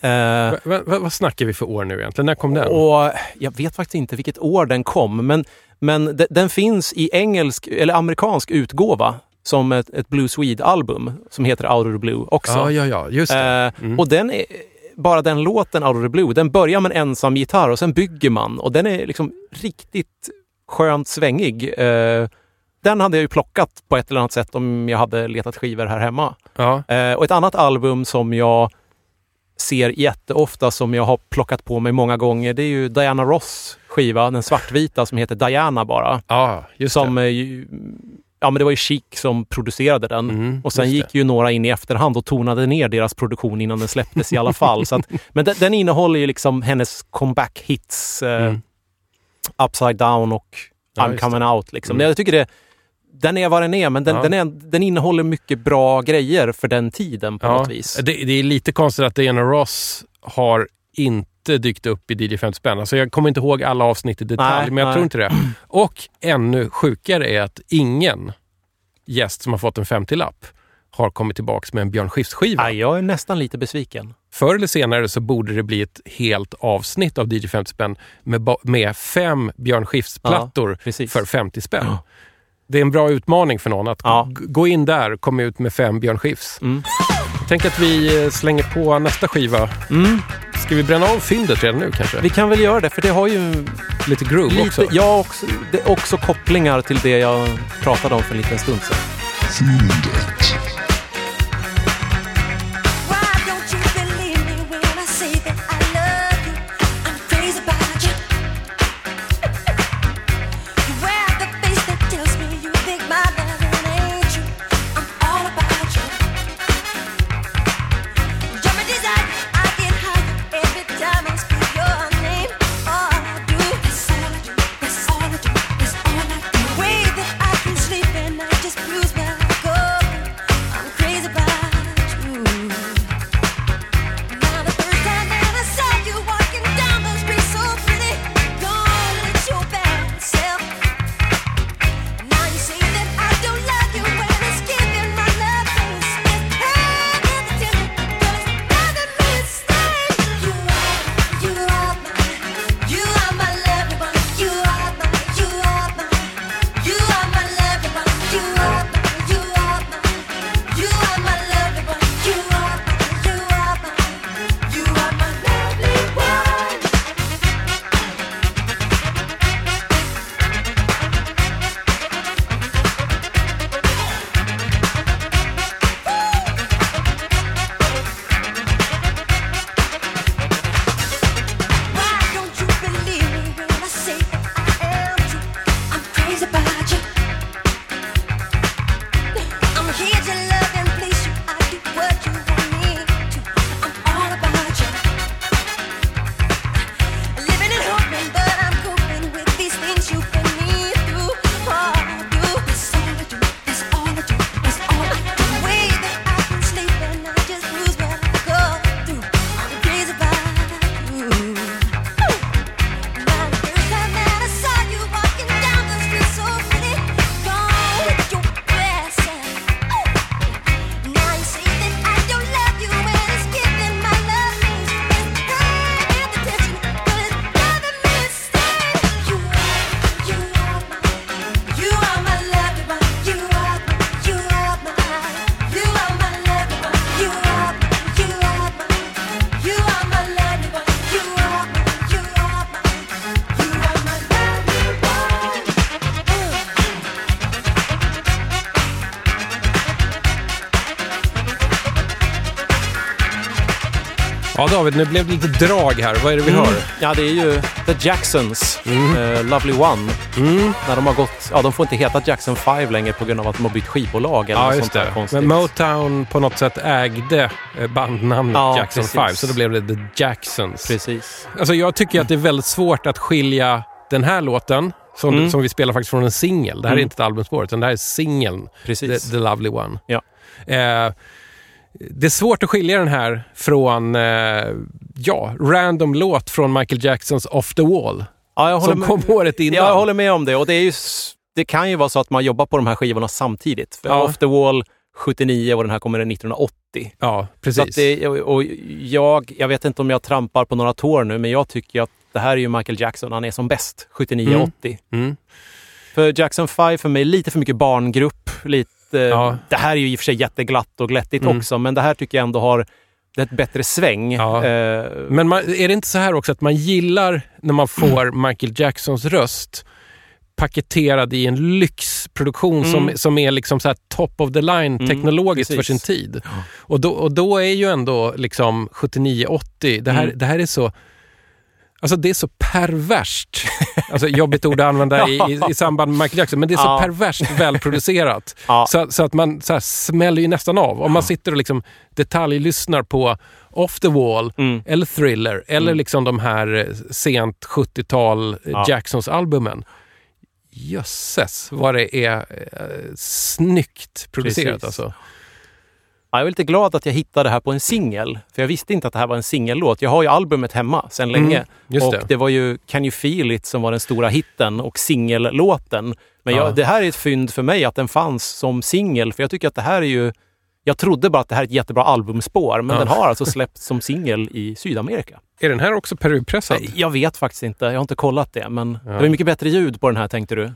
Eh,
Va, va, va, vad snackar vi för år nu egentligen? När kom den?
och jag vet faktiskt inte vilket år den kom, men, men de, den finns i engelsk eller amerikansk utgåva som ett, ett Blue Swede-album som heter Out of the Blue också.
ja, ja, ja, just.
Eh, Och den är, bara den låten, Out of the Blue, den börjar med en ensam gitarr och sen bygger man och den är liksom riktigt skönt svängig. Eh, den hade jag ju plockat på ett eller annat sätt om jag hade letat skivor här hemma.
Ja.
Eh, och ett annat album som jag ser jätteofta, som jag har plockat på mig många gånger, det är ju Diana Ross skiva, den svartvita som heter Diana bara.
ja,
Som
det.
Ja men det var ju Chic som producerade den.
Mm,
och sen gick ju några in i efterhand och tonade ner deras produktion innan den släpptes i alla fall. Så att, men den, den innehåller ju liksom hennes comeback-hits, eh,
Mm.
Upside Down och
Ja,
I'm
just
coming out. Liksom.
Mm.
Jag tycker det, den är vad den är, men den,
Ja.
den, är, den innehåller mycket bra grejer för den tiden på
Ja.
något vis.
Det, det är lite konstigt att Diana Ross har inte dykt upp i DJ 50 spänn. Alltså jag kommer inte ihåg alla avsnitt i detalj,
Nej,
men jag
nej.
tror inte det. Och ännu sjukare är att ingen gäst som har fått en 50-lapp har kommit tillbaks med en Björn Skifs-skiva.
Jag är nästan lite besviken.
Förr eller senare så borde det bli ett helt avsnitt av DJ 50 spänn med, med fem Björn Skifs-plattor
Ja,
för 50 spänn. Det är en bra utmaning för någon att
Ja.
gå in där och komma ut med fem Björn Skifs.
Mm.
Tänk att vi eh, slänger på nästa skiva.
Mm.
Ska vi bränna av fyndet redan nu kanske?
Vi kan väl göra det, för det har ju
Lite groove
lite,
också.
ja, också, det är också kopplingar till det jag pratade om för en liten stund sedan.
Why
David, nu blev det lite drag här. Vad är det vi hör?
Ja, det är ju The Jacksons, eh, Lovely One. När de har gått, ja de får inte heta Jackson 5 längre på grund av att de har bytt skivbolag eller
Ja,
något sånt där konstigt.
Men Motown på något sätt ägde eh, bandnamnet
Ja,
Jackson
precis.
5, så då blev det The Jacksons.
Precis.
Alltså jag tycker att det är väldigt svårt att skilja den här låten, som,
Mm.
som vi spelar faktiskt från en singel. Det här är
Mm.
inte ett albumspår, utan det här är singeln, the, the Lovely One.
Ja.
Eh, det är svårt att skilja den här från, eh, ja, random låt från Michael Jacksons Off the Wall.
Ja,
Som
med.
kom året innan.
Ja, jag håller med om det. Och det, är ju, det kan ju vara så att man jobbar på de här skivorna samtidigt. För
Ja.
Off the Wall 79 och den här kommer 1980.
Ja, precis.
det, och jag, jag vet inte om jag trampar på några tår nu, men jag tycker att det här är ju Michael Jackson. Han är som bäst 79-80.
Mm.
För Jackson 5 för mig, lite för mycket barngrupp. Lite,
Ja.
Det här är ju i och för sig jätteglatt och glättigt
Mm.
också, men det här tycker jag ändå har ett bättre sväng.
Ja.
Eh,
Men man, är det inte så här också att man gillar när man får Michael Jacksons röst paketerad i en lyxproduktion som,
Mm.
som är liksom så här top of the line
Mm,
teknologiskt för
precis.
sin tid. Och, då, och då är ju ändå liksom 79-80, det här,
Mm.
det här är så Alltså det är så perverst. Alltså jobbigt ord att använda i, i, i samband med Michael Jackson, men det är så
Ja.
perverst välproducerat.
Ja.
Så, så att man så här smäller ju nästan av. Om man sitter och liksom detaljlyssnar på Off the Wall
Mm.
eller Thriller eller liksom de här sent 70-tal eh,
Ja.
Jacksons-albumen. Jösses vad det är eh, snyggt producerat
Precis.
alltså.
Ja, jag är lite glad att jag hittade det här på en singel. För jag visste inte att det här var en singellåt. Jag har ju albumet hemma sedan länge.
Mm, just
och
det.
det. var ju Can you feel it som var den stora hitten och singellåten. Men
Ja.
jag, det här är ett fynd för mig att den fanns som singel. För jag tycker att det här är ju... Jag trodde bara att det här är ett jättebra albumspår, men
Ja.
den har alltså släppts som singel i Sydamerika.
Är den här också Peru-pressad?
Jag vet faktiskt inte. Jag har inte kollat det, men det var mycket bättre ljud på den här tänkte du?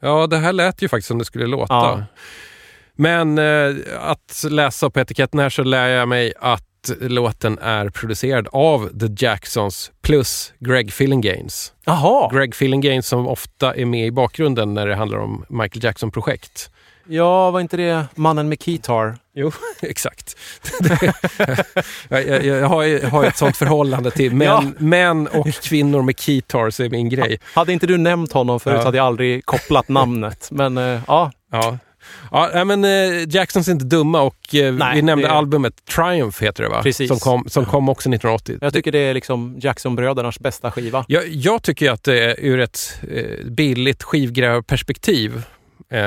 Ja, det här lät ju faktiskt som det skulle låta. Men eh, att läsa på etiketten här så lär jag mig att låten är producerad av The Jacksons plus Greg Fillinganes.
Jaha!
Greg Fillinganes som ofta är med i bakgrunden när det handlar om Michael Jackson-projekt.
Ja, var inte det mannen med Keytar?
Jo, exakt. jag, jag, jag, har, jag har ett sånt förhållande till män,
Ja.
män och kvinnor med keytars är min grej.
Hade inte du nämnt honom förut
Ja.
hade jag aldrig kopplat namnet. Men eh, ja,
Ja. Ja, men eh, Jacksons är inte dumma och eh,
Nej,
vi nämnde
det-
albumet Triumph heter det va?
Precis.
Som kom, som kom också 1980.
jag tycker det är liksom Jackson-brödernas bästa skiva.
Jag, jag tycker att det är ur ett eh, billigt skivgrävarperspektiv, eh,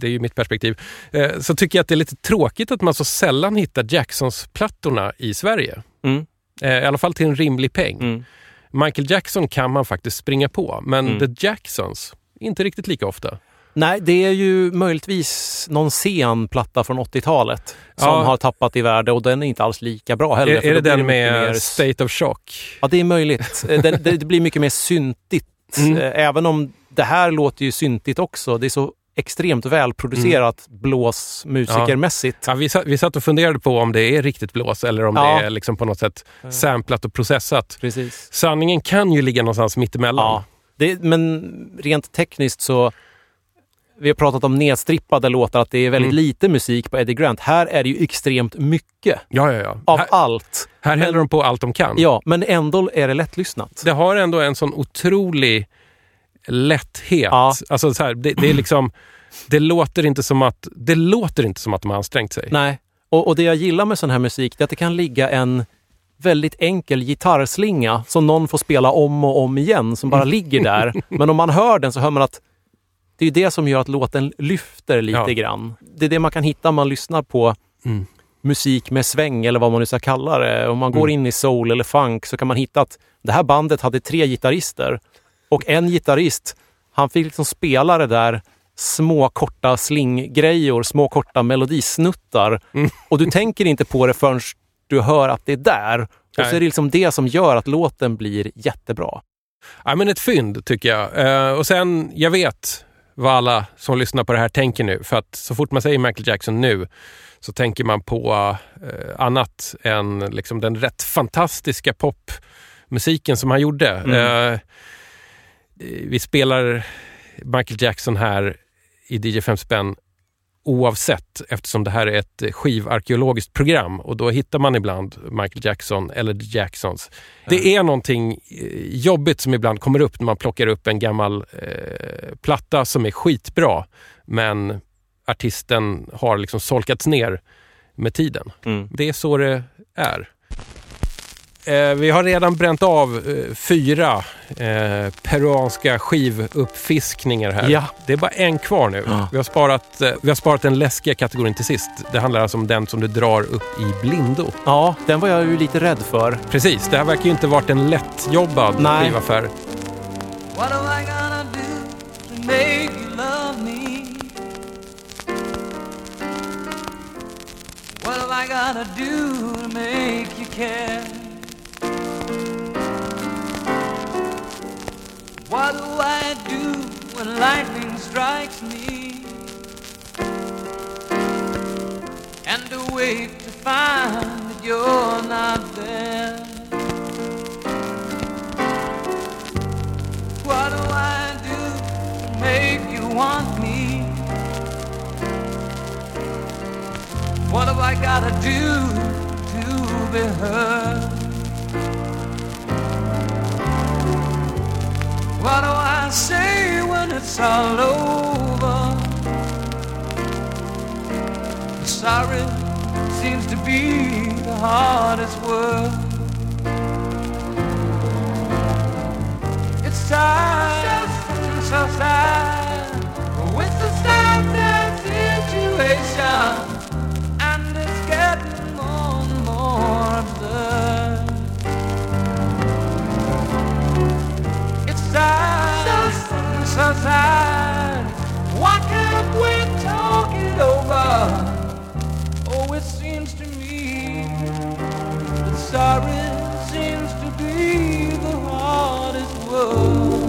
det är ju mitt perspektiv, eh, så tycker jag att det är lite tråkigt att man så sällan hittar Jacksons-plattorna i Sverige.
Mm.
Eh, I alla fall till en rimlig peng.
Mm.
Michael Jackson kan man faktiskt springa på, men
Mm.
The Jacksons, inte riktigt lika ofta.
Nej, det är ju möjligtvis någon sen platta från 80-talet som
Ja.
har tappat i värde och den är inte alls lika bra heller.
Är, är det den med
mer-
State of Shock?
Ja, det är möjligt. Eh, Den, det, blir mycket mer syntigt.
Mm.
Eh, Även om det här låter ju syntigt också. Det är så extremt välproducerat blåsmusikermässigt.
Ja, vi, satt, vi satt och funderade på om det är riktigt blås eller om
Ja.
det är liksom på något sätt samplat och processat.
Precis.
Sanningen kan ju ligga någonstans mittemellan.
Ja, det, men rent tekniskt så... Vi har pratat om nedstrippade låtar, att det är väldigt
Mm.
lite musik på Eddie Grant. Här är det ju extremt mycket
ja, ja. ja.
av
här
allt.
här häller de på allt de kan.
Ja, men ändå är det lättlyssnat.
Det har ändå en sån otrolig lätthet.
Ja.
Alltså så här, det, det är liksom... Det låter, inte som att, det låter inte som att de har ansträngt sig.
Nej, och, och det jag gillar med sån här musik det är att det kan ligga en väldigt enkel gitarrslinga som någon får spela om och om igen, som bara ligger där. Men om man hör den så hör man att det är det som gör att låten lyfter lite
Ja.
grann. Det är det man kan hitta om man lyssnar på
Mm.
musik med sväng eller vad man nu ska kalla det. Om man går
Mm.
in i soul eller funk så kan man hitta att det här bandet hade tre gitarrister och en gitarrist, han fick liksom spela det där små korta slinggrejor, små korta melodisnuttar.
Mm.
Och du tänker inte på det förrän du hör att det är där. Och
Nej.
så är det liksom det som gör att låten blir jättebra.
Ja, men ett fynd tycker jag. Eh, och sen, jag vet vad alla som lyssnar på det här tänker nu. För att så fort man säger Michael Jackson nu så tänker man på eh, annat än liksom den rätt fantastiska popmusiken som han gjorde.
Mm.
Eh, vi spelar Michael Jackson här i DJ 5 spänn oavsett eftersom det här är ett skivarkeologiskt program och då hittar man ibland Michael Jackson eller The Jacksons. Det är någonting eh, jobbigt som ibland kommer upp när man plockar upp en gammal eh, platta som är skitbra men artisten har liksom solkats ner med tiden.
Mm.
Det är så det är. Eh, vi har redan bränt av eh, fyra eh, peruanska skivuppfiskningar här.
Ja.
Det är bara en kvar nu.
Ja.
Vi, har sparat, eh, vi har sparat den läskiga kategorin till sist. Det handlar alltså om den som du drar upp i blindo.
Ja, den var jag ju lite rädd för.
Precis, det här verkar ju inte varit en lättjobbad
Nej.
skivaffär.
What am I gonna do to make you love What do I do when lightning strikes me? And awake to find that you're not there. What do I do to make you want me? What have I gotta do to be heard? What do I say when it's all over? Sorry seems to be the hardest word. It's time, so sad with the sad sad situation, so sad. Why can't we talk it over? Oh, it seems to me that sorry seems to be the hardest word.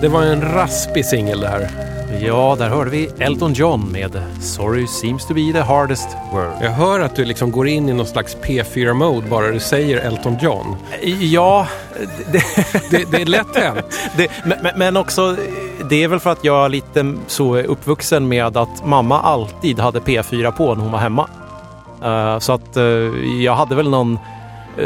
Det var en raspig singel det här.
Ja, där hörde vi Elton John med Sorry seems to be the hardest word.
Jag hör att du liksom går in i någon slags P4-mode bara du säger Elton John.
Ja, det,
Det, det är lätt hänt.
det, men, men- också det är väl för att jag är lite så uppvuxen med att mamma alltid hade P4 på när hon var hemma. Eh, så att eh, jag hade väl någon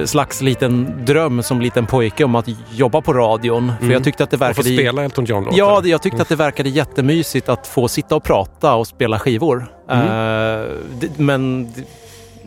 slags liten dröm som liten pojke om att jobba på radion. För jag tyckte att det
Och få
verkade...
spela Elton John-låtar.
Ja, det- jag tyckte att det verkade jättemysigt att få sitta och prata och spela skivor.
Mm.
Eh, det, men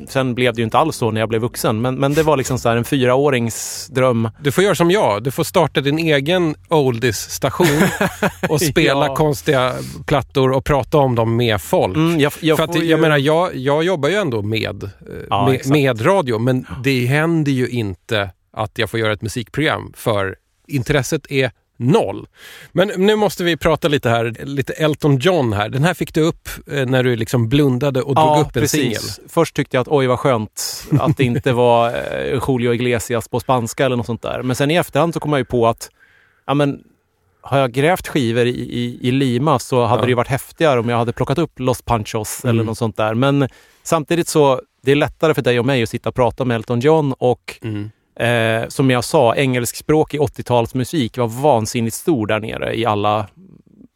sen blev det ju inte alls så när jag blev vuxen. Men, men det var liksom så en fyraårings dröm.
Du får göra som jag. Du får starta din egen oldies-station och spela
Ja.
konstiga plattor och prata om dem med folk.
Mm, jag, jag
För att jag
ju-
menar, jag, jag jobbar ju ändå med, eh,
Ja,
med, med radio, men det händer ju inte att jag får göra ett musikprogram för intresset är noll. Men nu måste vi prata lite här, lite Elton John här. Den här fick du upp eh, när du liksom blundade och drog upp en singel.
Först tyckte jag att oj vad skönt att det inte var eh, Julio Iglesias på spanska eller något sånt där. Men sen i efterhand så kom jag ju på att ja, men, har jag grävt skivor i, i, i Lima så hade
Ja.
det ju varit häftigare om jag hade plockat upp Los Panchos eller
Mm.
något sånt där. Men samtidigt så det är lättare för dig och mig att sitta och prata med Elton John och
Mm.
Eh, som jag sa, engelskspråkig 80-talsmusik var vansinnigt stor där nere i alla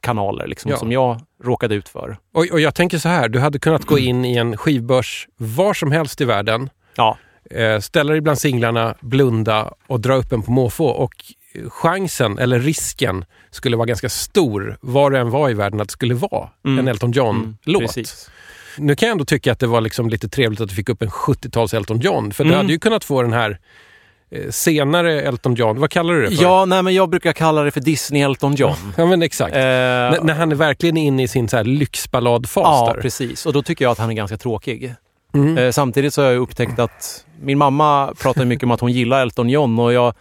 kanaler liksom,
Ja.
som jag råkade ut för.
Och, och jag tänker så här, du hade kunnat gå in i en skivbörs var som helst i världen,
Ja,
eh, ställa dig bland singlarna, blunda och dra upp en på måfå. Och chansen, eller risken, skulle vara ganska stor var det än var i världen att det skulle vara
Mm.
en Elton
mm,
John-låt.
precis.
nu kan jag ändå tycka att det var liksom lite trevligt att du fick upp en 70-tals Elton John. För du
Mm.
hade ju kunnat få den här senare Elton John, vad kallar du det för?
Ja, nej, men jag brukar kalla det för Disney Elton John.
Ja men exakt.
Eh,
N- när han är verkligen inne i sin så här lyxballadfas
ja,
där.
precis. Och då tycker jag att han är ganska tråkig.
Mm.
Eh, samtidigt så har jag upptäckt att min mamma pratar mycket om att hon gillar Elton John och jag,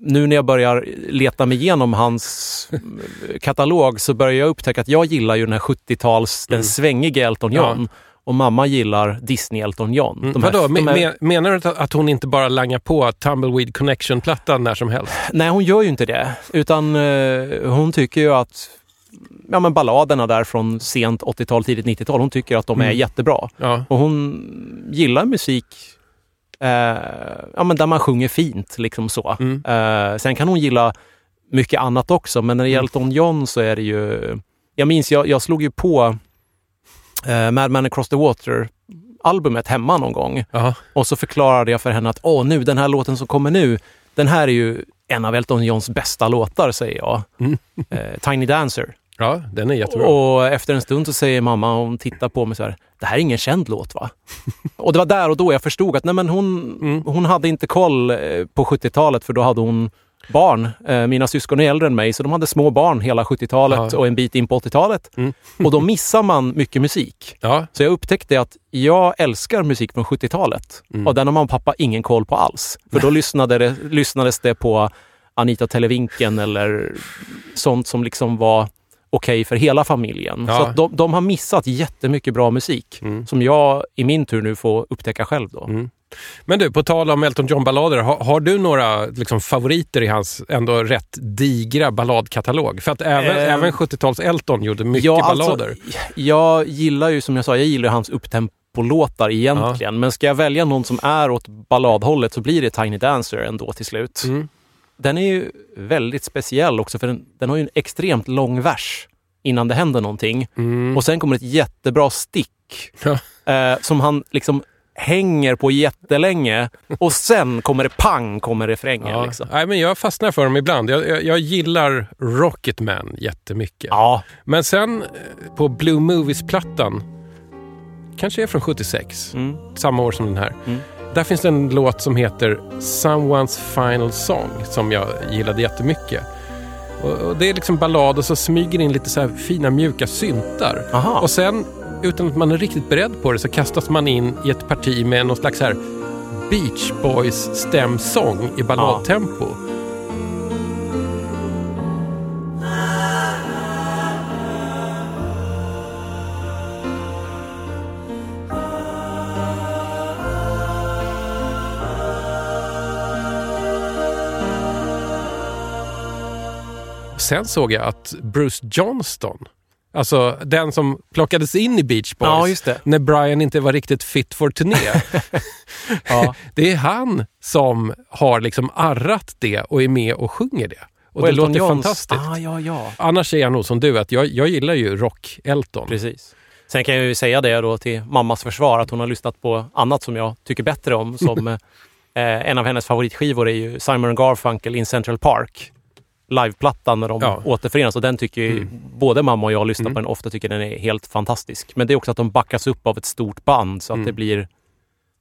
nu när jag börjar leta mig igenom hans eh, katalog så börjar jag upptäcka att jag gillar ju den här 70-tals, den svängiga Elton John. Och mamma gillar Disney Elton John.
Mm.
Här-
Vadå,
de
me-
här-
me- menar du att- att hon inte bara langar på Tumbleweed Connection-plattan när som helst?
Nej, hon gör ju inte det. Utan eh, hon tycker ju att ja, men balladerna där från sent 80-tal, tidigt 90-tal, hon tycker att de är
Mm.
jättebra.
Ja.
Och hon gillar musik eh, ja, men där man sjunger fint. Liksom så.
Mm.
Eh, sen kan hon gilla mycket annat också. Men när det gäller Elton John så är det ju... Jag minns, jag, jag slog ju på eh, Mad Man Across the Water albumet hemma någon gång.
Ja.
Och så förklarade jag för henne att åh, nu den här låten som kommer nu, den här är ju en av Elton Johns bästa låtar, säger jag. Eh, Tiny Dancer.
ja, den är jättebra.
Och efter en stund så säger mamma, hon tittar på mig så här, det här är ingen känd låt va? och det var där och då jag förstod att nej, men hon, hon hade inte koll eh, på 70-talet för då hade hon barn. Eh, Mina syskon är äldre än mig så de hade små barn hela 70-talet
Ja.
och en bit in på 80-talet. och då missar man mycket musik.
Ja,
Så jag upptäckte att jag älskar musik från 70-talet och den har mamma och pappa ingen koll på alls. För då lyssnade det, lyssnades det på Anita Televinken eller sånt som liksom var okej för hela familjen.
Ja.
Så de, de har missat jättemycket bra musik som jag i min tur nu får upptäcka själv. Då.
Men du, på tal om Elton John-ballader, har, har du några liksom, favoriter i hans ändå rätt digra balladkatalog? För att även,
Eh,
även 70-tals Elton gjorde mycket
Ja, alltså,
ballader.
jag gillar ju som jag sa, jag gillar hans upptempolåtar egentligen. Men ska jag välja någon som är åt balladhållet så blir det Tiny Dancer ändå till slut.
Mm.
Den är ju väldigt speciell också för den, den har ju en extremt lång vers innan det händer någonting. Och sen kommer ett jättebra stick
Ja.
eh, som han liksom hänger på jättelänge och sen kommer det pang, kommer refrängen.
Ja.
Liksom.
Nej, men jag fastnar för dem ibland. Jag, jag, jag gillar Rocketman jättemycket.
Ja,
Men sen eh, på Blue Movies-plattan, kanske är från 76,
Mm.
samma år som den här. Där finns det en låt som heter Someone's Final Song som jag gillade jättemycket. Och, och det är liksom ballad och så smyger in lite så här fina mjuka syntar.
Aha.
Och sen, utan att man är riktigt beredd på det, så kastas man in i ett parti med någon slags här Beach Boys stämsång i balladtempo. Sen såg jag att Bruce Johnston, alltså den som plockades in i Beach Boys
Ja,
när Brian inte var riktigt fit for turné.
Ja.
det är han som har liksom arrat det och är med och sjunger det. Och, det
Elton
låter
Johns-
fantastiskt.
Ah, ja, ja.
Annars är jag nog som du, att jag, jag gillar ju rock-Elton.
Precis. Sen kan jag ju säga det då till mammas försvar att hon har lyssnat på annat som jag tycker bättre om. Som eh, en av hennes favoritskivor är ju Simon Garfunkel in Central Park. Liveplattan när de
Ja.
återförenas och den tycker ju både mamma och jag lyssnar på den ofta tycker den är helt fantastisk. Men det är också att de backas upp av ett stort band så att det blir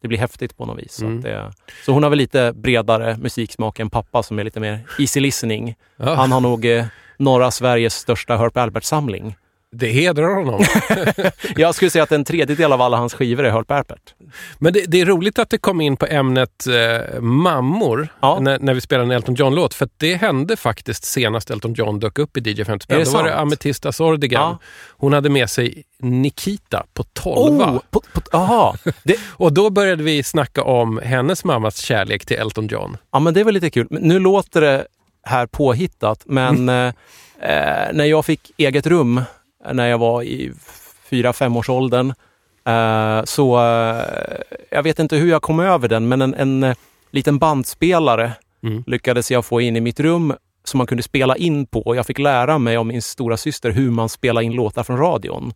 det blir häftigt på något vis. Så, att det, så hon har väl lite bredare musiksmak än pappa som är lite mer easy listening.
Ja.
Han har nog eh, norra Sveriges största Herb Albert-samling.
Det hedrar honom.
Jag skulle säga att en tredjedel av alla hans skivor är Herb Albert.
Men det, det är roligt att det kom in på ämnet eh, mammor
Ja.
när, när vi spelade en Elton John-låt. För det hände faktiskt senast Elton John dök upp i DJ 50 spänn. Då var det
sant?
Ametista Sordigan.
Ja.
Hon hade med sig Nikita på 12.
Oh, på, på, aha. Det,
Och då började vi snacka om hennes mammas kärlek till Elton John.
ja, men det var lite kul. Men Nu låter det här påhittat, men eh, eh, när jag fick eget rum när jag var i fyra femårsåldern eh, så eh, jag vet inte hur jag kom över den, men en, en eh, liten bandspelare
Mm.
lyckades jag få in i mitt rum som man kunde spela in på. Och Jag fick lära mig av min stora syster hur man spelar in låtar från radion.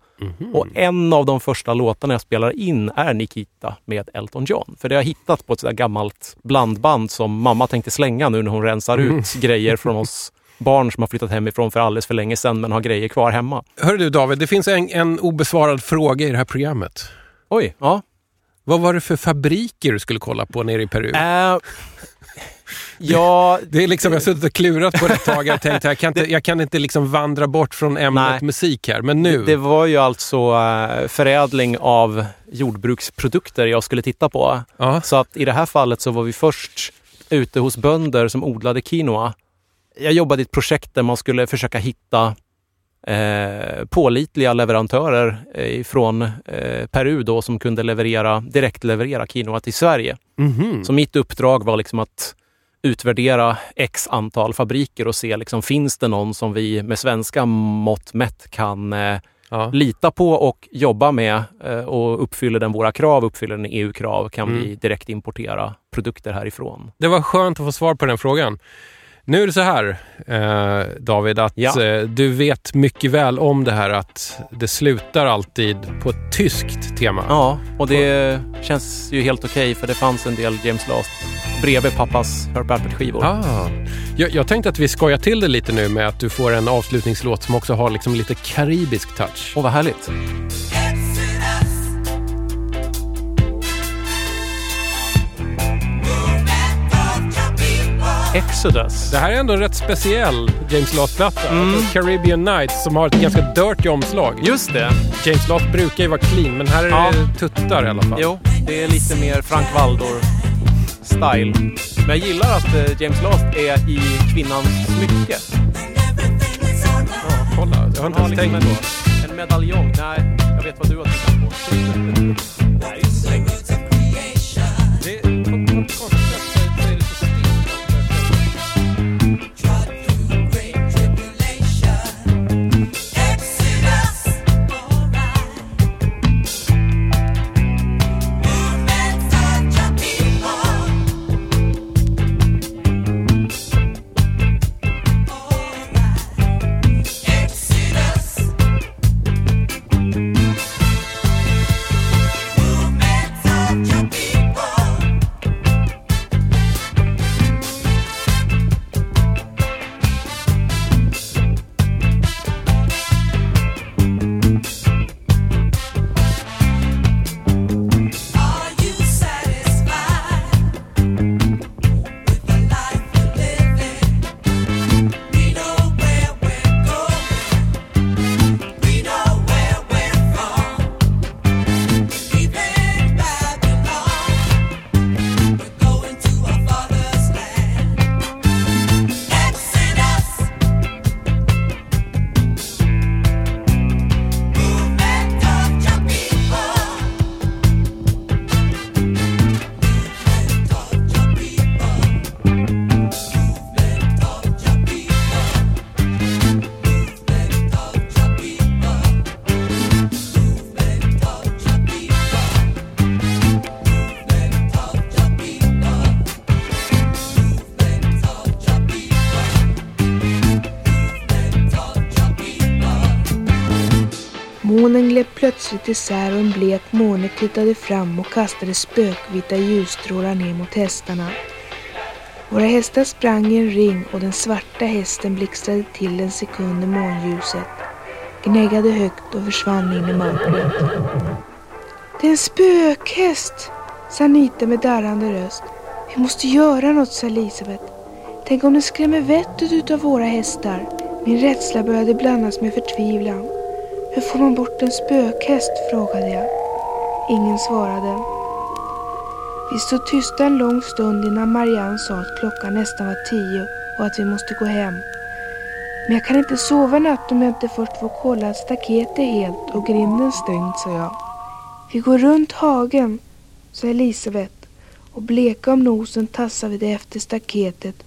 Och en av de första låtarna jag spelar in är Nikita med Elton John. För det har jag hittat på ett sådär gammalt blandband som mamma tänkte slänga nu när hon rensar ut grejer från oss barn som har flyttat hemifrån för alldeles för länge sedan men har grejer kvar hemma.
Hör du David, det finns en, en obesvarad fråga i det här programmet.
Oj, ja.
Vad var det för fabriker du skulle kolla på nere i Peru?
Äh, ja,
Det är liksom, jag har suttit och klurat på det ett tag och tänkt jag kan inte, jag kan inte liksom vandra bort från ämnet
Nej.
musik här. Men nu,
det var ju alltså eh, förädling av jordbruksprodukter jag skulle titta på.
ja,
Så att i det här fallet så var vi först ute hos bönder som odlade quinoa. Jag jobbade i ett projekt där man skulle försöka hitta eh, pålitliga leverantörer eh, från eh, Peru då som kunde leverera, direkt leverera quinoa till Sverige.
mhm.
Så mitt uppdrag var liksom att utvärdera x antal fabriker och se liksom, finns det någon som vi med svenska mått mätt kan eh,
ja.
lita på och jobba med eh, och uppfyller den våra krav, uppfyller den EU-krav kan
Mm.
vi direkt importera produkter härifrån.
Det var skönt att få svar på den frågan. Nu är det så här, eh, David, att
Ja.
eh, du vet mycket väl om det här att det slutar alltid på ett tyskt tema.
Ja, och det känns ju helt okej för det fanns en del James Last bredvid pappas Herb Alpert-skivor.
Ah. Jag, jag tänkte att vi skojar till det lite nu med att du får en avslutningslåt som också har liksom lite karibisk touch.
Åh, vad härligt. Exodus.
Det här är ändå en rätt speciell James Last-platta.
Mm.
Caribbean Nights som har ett ganska dirty omslag.
Just det.
James Last brukar ju vara clean, men här är
Ja.
det tuttar i alla fall.
Jo, det är lite mer Frank Waldor-style. Men jag gillar att eh, James Last är i kvinnans smycke.
Ja, kolla. Jag har inte ens
liksom
tänkt
en,
på.
en medaljong. Nej, jag vet vad du har.
Det, på,
plötsligt isär och en blek måne tittade fram och kastade spökvita ljusstrålar ner mot hästarna. Våra hästar sprang i en ring och den svarta hästen blixtrade till en sekund i månljuset, gnäggade högt och försvann in i mörkret. Det är en spökhäst, sa Anita med darrande röst. Vi måste göra något, sa Elisabeth. Tänk om den skrämmer vettet utav våra hästar. Min rädsla började blandas med förtvivlan. Hur får man bort en spökhäst? frågade jag. Ingen svarade. Vi stod tysta en lång stund innan Marianne sa att klockan nästan var tio och att vi måste gå hem. Men jag kan inte sova i natt om jag inte först får kolla att staketet är helt och grinden stängd, sa jag. Vi går runt hagen, sa Elisabeth och bleka om nosen tassade vi det efter staketet